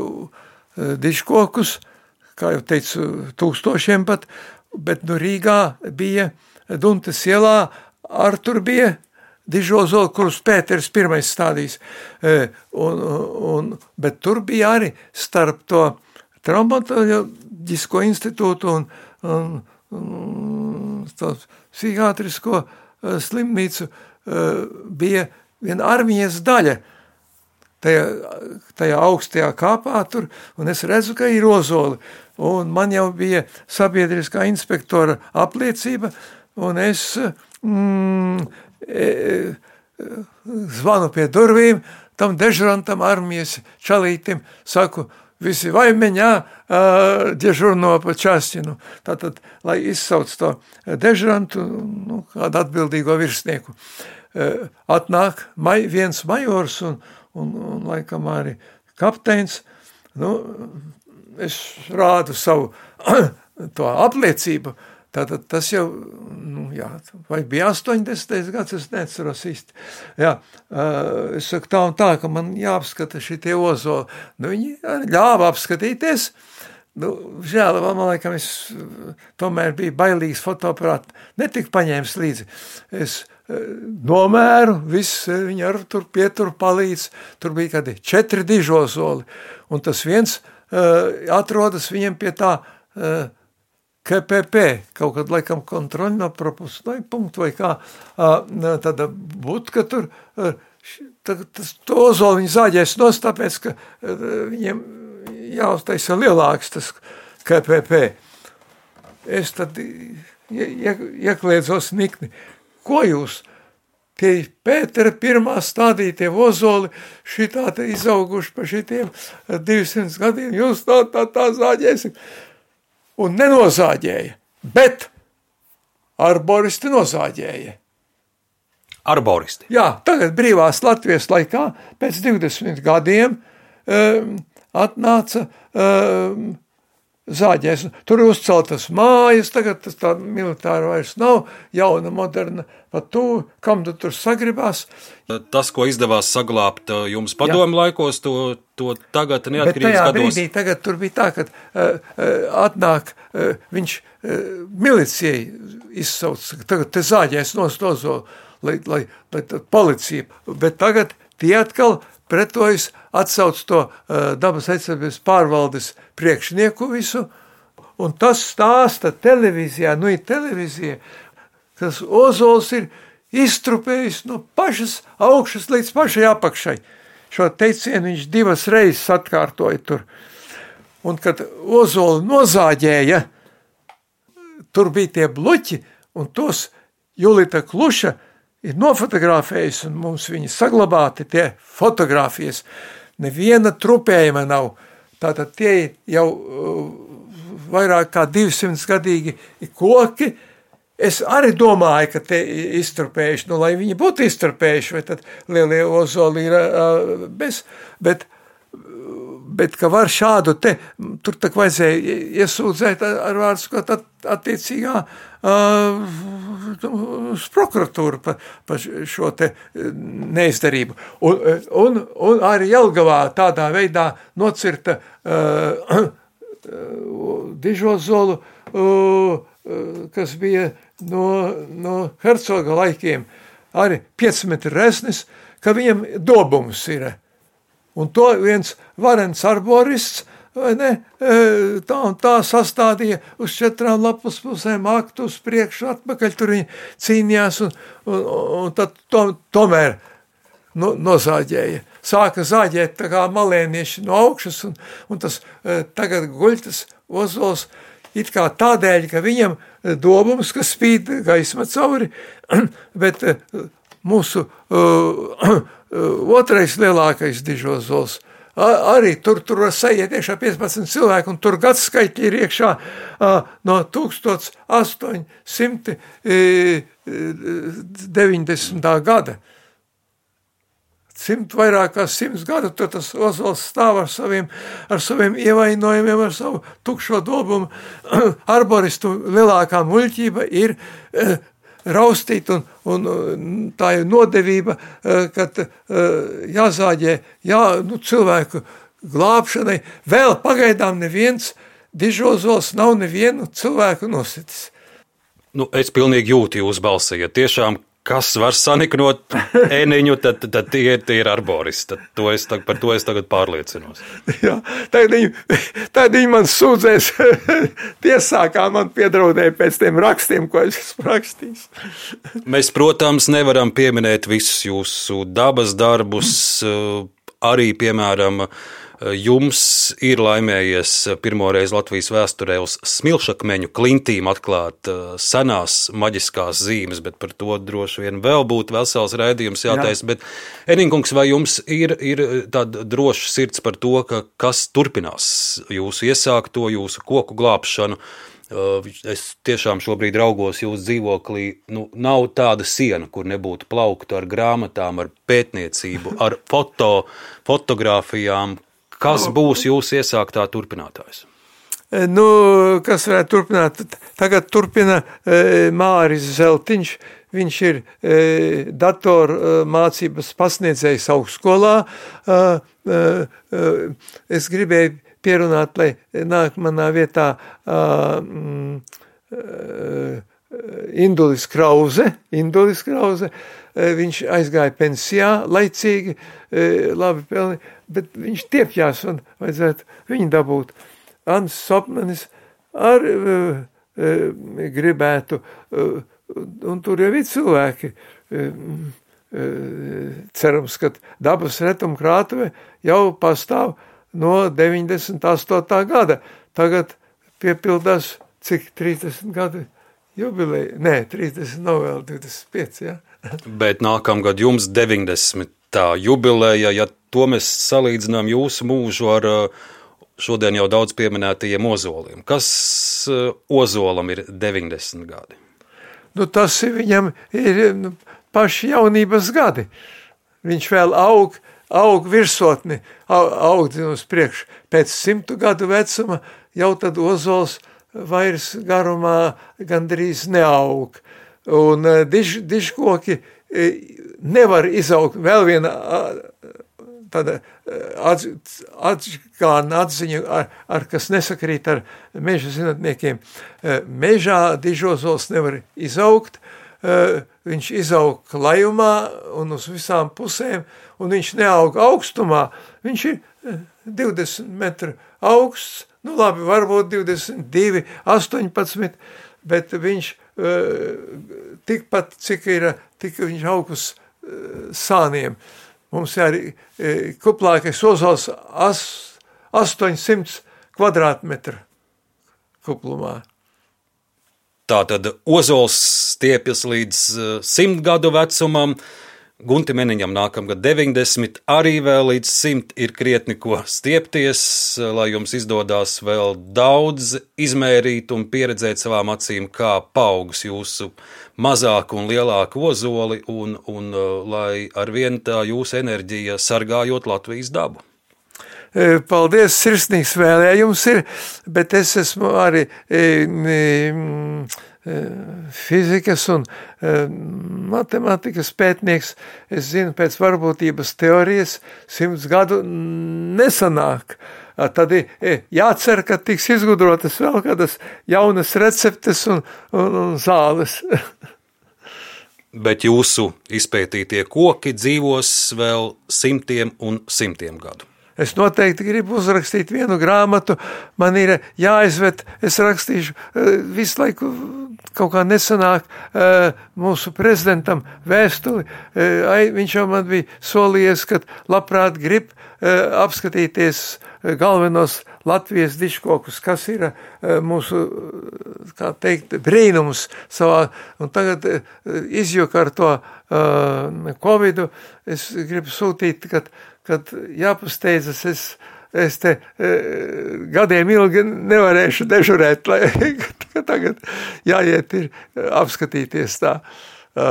diškokus, kā jau teicu, tūkstošiem pat, bet nu Rīgā bija Duntas ielā, ar tur bija Dižozolu, kurus Pēters pirmais stādījis, un, un, bet tur bija arī starp to traumatoloģisko institūtu un, un, un psihiatrisko slimnīcu bija viena armijas daļa, tajā, tajā augstajā kāpā tur, un es redzu, ka ir ozoli. Un man jau bija sabiedriskā inspektora apliecība, un es mm, e, e, zvanu pie durvīm tam dežurantam armijas čalītim, saku, visi vaimeņā dežurno pa častinu. Tātad, lai izsauc to dežurantu, nu, kādu atbildīgo virsnieku. Atnāk mai, viens majors un, un, un laikam arī kapteins, nu, es rādu savu *clears throat* to apliecību, Tātad tas jau, nu, jā, vai bija 80. gads, es neceros īsti. Jā, es saku tā un tā, ka man jāapskata šitie ozoli. Nu, viņi ļāva apskatīties. Nu, žēl, man laikam, es tomēr biju bailīgs fotoaparāt, netik paņēmis līdzi. Es nomēru, viss viņi ar tur pietur palīdz, tur bija kādi četri dižozoli, un tas viens uh, atrodas viņiem pie tā uh, KPP, kaut kad laikam kontroļno propustai punktu vai kā, tāda budka tur, tas to ozolu viņi zāģēs nos, tāpēc, ka viņiem jāuztaisa lielāks tas KPP. Es tad iekliedzos nikni. Ko jūs? Tie Pētera pirmā stādītie ozoli šitā te izauguši pa šitiem 200 gadiem, jūs tā tā tā zāģēsiet un nenozāģēja, bet arboristi nozāģēja. Arboristi. Jā, tagad brīvās Latvijas laikā pēc 20 gadiem um, atnāca um, zāģēs. Tur ir uzceltas mājas, tagad tas tā militāra vairs nav, jauna, moderna, pat tu, kam tu tur sagribās. Tas, ko izdevās saglābt uh, jums padomu laikos, to, to tagad neatkarīgs gados. Brīdī, tagad tur bija tā, ka uh, uh, atnāk, uh, viņš uh, milicijai izsauc, tagad te zāģēs nostozo, lai, lai, lai policija, bet tagad tie atkal pretojas, atsauc to uh, dabas aizsardzības pārvaldes priekšnieku visu, un tas stāsta televīzijā, nu ir televīzija, kas ozols ir iztrupējis no pašas augšas līdz pašai apakšai. Šo teicienu viņš divas reizes atkārtoja tur. Un kad ozolu nozāģēja, tur bija tie bluķi, un tos Julita Kluša ir nofotografējis, un mums viņi saglabāti tie fotografijas. Neviena trupējuma nav. Tātad tie jau uh, vairāk kā 200 gadīgi koki. Es arī domāju, ka te izturpējuši, nu, lai viņi būtu izturpējuši, vai tad lielie ozoli ir uh, bez, bet bet ka var šādu te, tur tak vajadzēja iesūdzēt ar vārdu, ka tad attiecīgā uh, uz prokuratūru par pa šo te neizdarību. Un, un, un arī Jelgavā tādā veidā nocirta uh, *clears throat* dižozolu, uh, kas bija no, no hercoga laikiem, arī 5 metri resnis, ka viņam dobums ir Un to viens varens arborists ne, tā un tā sastādīja uz četrām lapas pusēm, aktu uz priekšu, atpakaļ. Tur viņi cīnījās un, un, un tad to, tomēr no, nozāģēja. Sāka zāģēt tā kā malēnieši no augšas un, un tas tagad guļtas ozols it kā tādēļ, ka viņam dobums, kas spīd gaisma cauri, *clears throat* bet mūsu uh, *clears throat* otrais lielākais dižozols – arī tur, tur sajiet iekšā 15 cilvēku, un tur gadskaitļi ir iekšā no 1890. gada. Simt vairāk kā simts gadu tur tas ozols stāv ar saviem, ar saviem ievainojumiem, ar savu tukšo dobumu. *clears throat* Arboristu lielākā muļķība ir raustīt, un, un tā ir nodevība, eh, kad eh, jāzāģē jā, nu, cilvēku glābšanai. Vēl pagaidām neviens dižozols nav nevienu cilvēku nositis. Nu, es pilnīgi jūtu jūsu balsi. Ja tiešām kas var saniknot *laughs* ēniņu, tad, tad tie, tie ir arboristi. To es, par to es tagad pārliecinos. Jā, tagad viņi, tad viņi man sūdzēs *laughs* tiesā, kā man piedraudēja pēc tiem rakstiem, ko es esmu rakstījis. *laughs* Mēs, protams, nevaram pieminēt visus jūsu dabas darbus, arī, piemēram, Jums ir laimējies pirmoreiz Latvijas vēsturē uz smilšakmeņu klintīm atklāt uh, senās maģiskās zīmes, bet par to droši vien vēl būtu vesels rēdījums jātaisa. Bet, Eninkungs, vai jums ir, ir tāda droša sirds par to, ka kas turpinās jūsu iesākto, jūsu koku glābšanu? Es tiešām šobrīd raugos jūsu dzīvoklī. Nu, nav tāda siena, kur nebūtu plaukta ar grāmatām, ar pētniecību, ar foto, fotografijām, Kas būs jūsu iesāktā turpinātājs? E, nu, kas varētu turpināt? Tagad turpina e, Māris Zeltiņš. Viņš ir e, datoru mācības pasniedzējs augstskolā. Es gribēju pierunāt, lai nāk manā vietā mm, Indulis Krause. Indulis Krause. Viņš aizgāja pensijā laicīgi, labi pelnīja bet viņš tiepjās un vajadzētu viņu dabūt. Ants Sopmanis uh, uh, gribētu, un tur jau ir cilvēki. Cerams, ka dabas retuma krātuve jau pastāv no 98. gada. Tagad piepildās cik 30 gadu jubileja. Nē, 30 nav vēl 25. Ja? Bet nākamgad jums 90. jubileja, ja to mēs salīdzinām jūsu mūžu ar uh, šodien jau daudz pieminētajiem ozoliem. Kas uh, ozolam ir 90 gadi? Nu, tas viņam ir nu, paši jaunības gadi. Viņš vēl aug, aug virsotni, aug uz priekšu. Pēc simtu gadu vecuma jau tad ozols vairs garumā gandrīz neaug. Un uh, diž, dižkoki nevar izaugt. Vēl viena tāda eh, atgādna atziņa, ar, ar kas nesakrīt ar meža zinātniekiem. Eh, mežā dižozols nevar izaugt, eh, viņš izaug klajumā un uz visām pusēm, un viņš neaug augstumā, viņš ir 20 metru augsts, nu labi, varbūt 22, 18, bet viņš tikpat, cik ir, tik viņš aug uz sāniem. Uh, Mums ir e, kuplākais ozols 800 kvadrātmetru kuplumā. Tā tad ozols stiepjas līdz e, simt gadu Gunti Meniņam nākamgad 90, arī vēl līdz 100 ir krietni ko stiepties, lai jums izdodas vēl daudz izmērīt un pieredzēt savām acīm, kā paaugs jūsu mazāku un lielāku ozoli, un, un uh, lai ar vienu tā jūsu enerģija sargājot Latvijas dabu. E, paldies, sirsnīgs vēlējums ir, bet es esmu arī e, e, fizikas un matemātikas pētnieks. Es zinu, pēc varbūtības teorijas simts gadu nesanāk. Tad ir jācer, ka tiks izgudrotas vēl kādas jaunas receptes un, un, un zāles. *laughs* Bet jūsu izpētītie koki dzīvos vēl simtiem un simtiem gadu. Es noteikti gribu uzrakstīt vienu grāmatu. Man ir jāizved, es rakstīšu eh, visu laiku, kaut kā nesanāk eh, mūsu prezidentam vēstuli. Eh, viņš jau man bija solījies, ka labprāt grib apskatīties galvenos Latvijas diškokus, kas ir mūsu, kā teikt, brīnums savā, un tagad izjuka ar to Covidu. Es gribu sūtīt, ka kad jāpasteidzas, es, es te e, gadiem ilgi nevarēšu dežurēt, lai *laughs* tagad jāiet ir apskatīties tā e,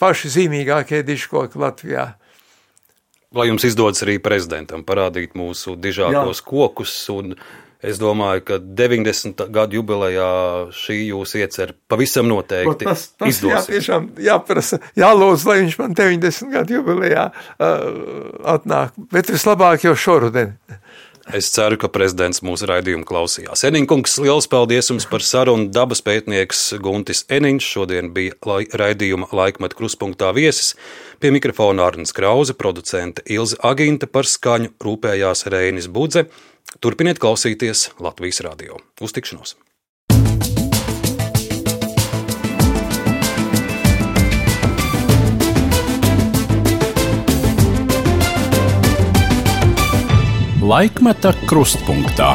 paši zīmīgākie diškoki Latvijā. Lai jums izdodas arī prezidentam parādīt mūsu dižākos Jā. kokus un Es domāju, ka 90. gadu jubilejā šī jūsu iecer pavisam noteikti. Tas, tas izdosies. jā, tiešām jāprasa, jālūdz, lai viņš man 90. gadu jubilejā uh, atnāk, bet vislabāk jau šoruden. Es ceru, ka prezidents mūsu raidījumu klausījās. Eniņkungs, liels paldies jums par sarunu. Dabas pētnieks Guntis Eniņš šodien bija lai, raidījuma laikmeta kruspunktā viesis. Pie mikrofona Arnēs Krause, producente Ilze Aginta par skaņu rūpējās Reinis Budze. Turpiniet klausīties Latvijas radio. Uz tikšanos! Laikmeta krustpunktā.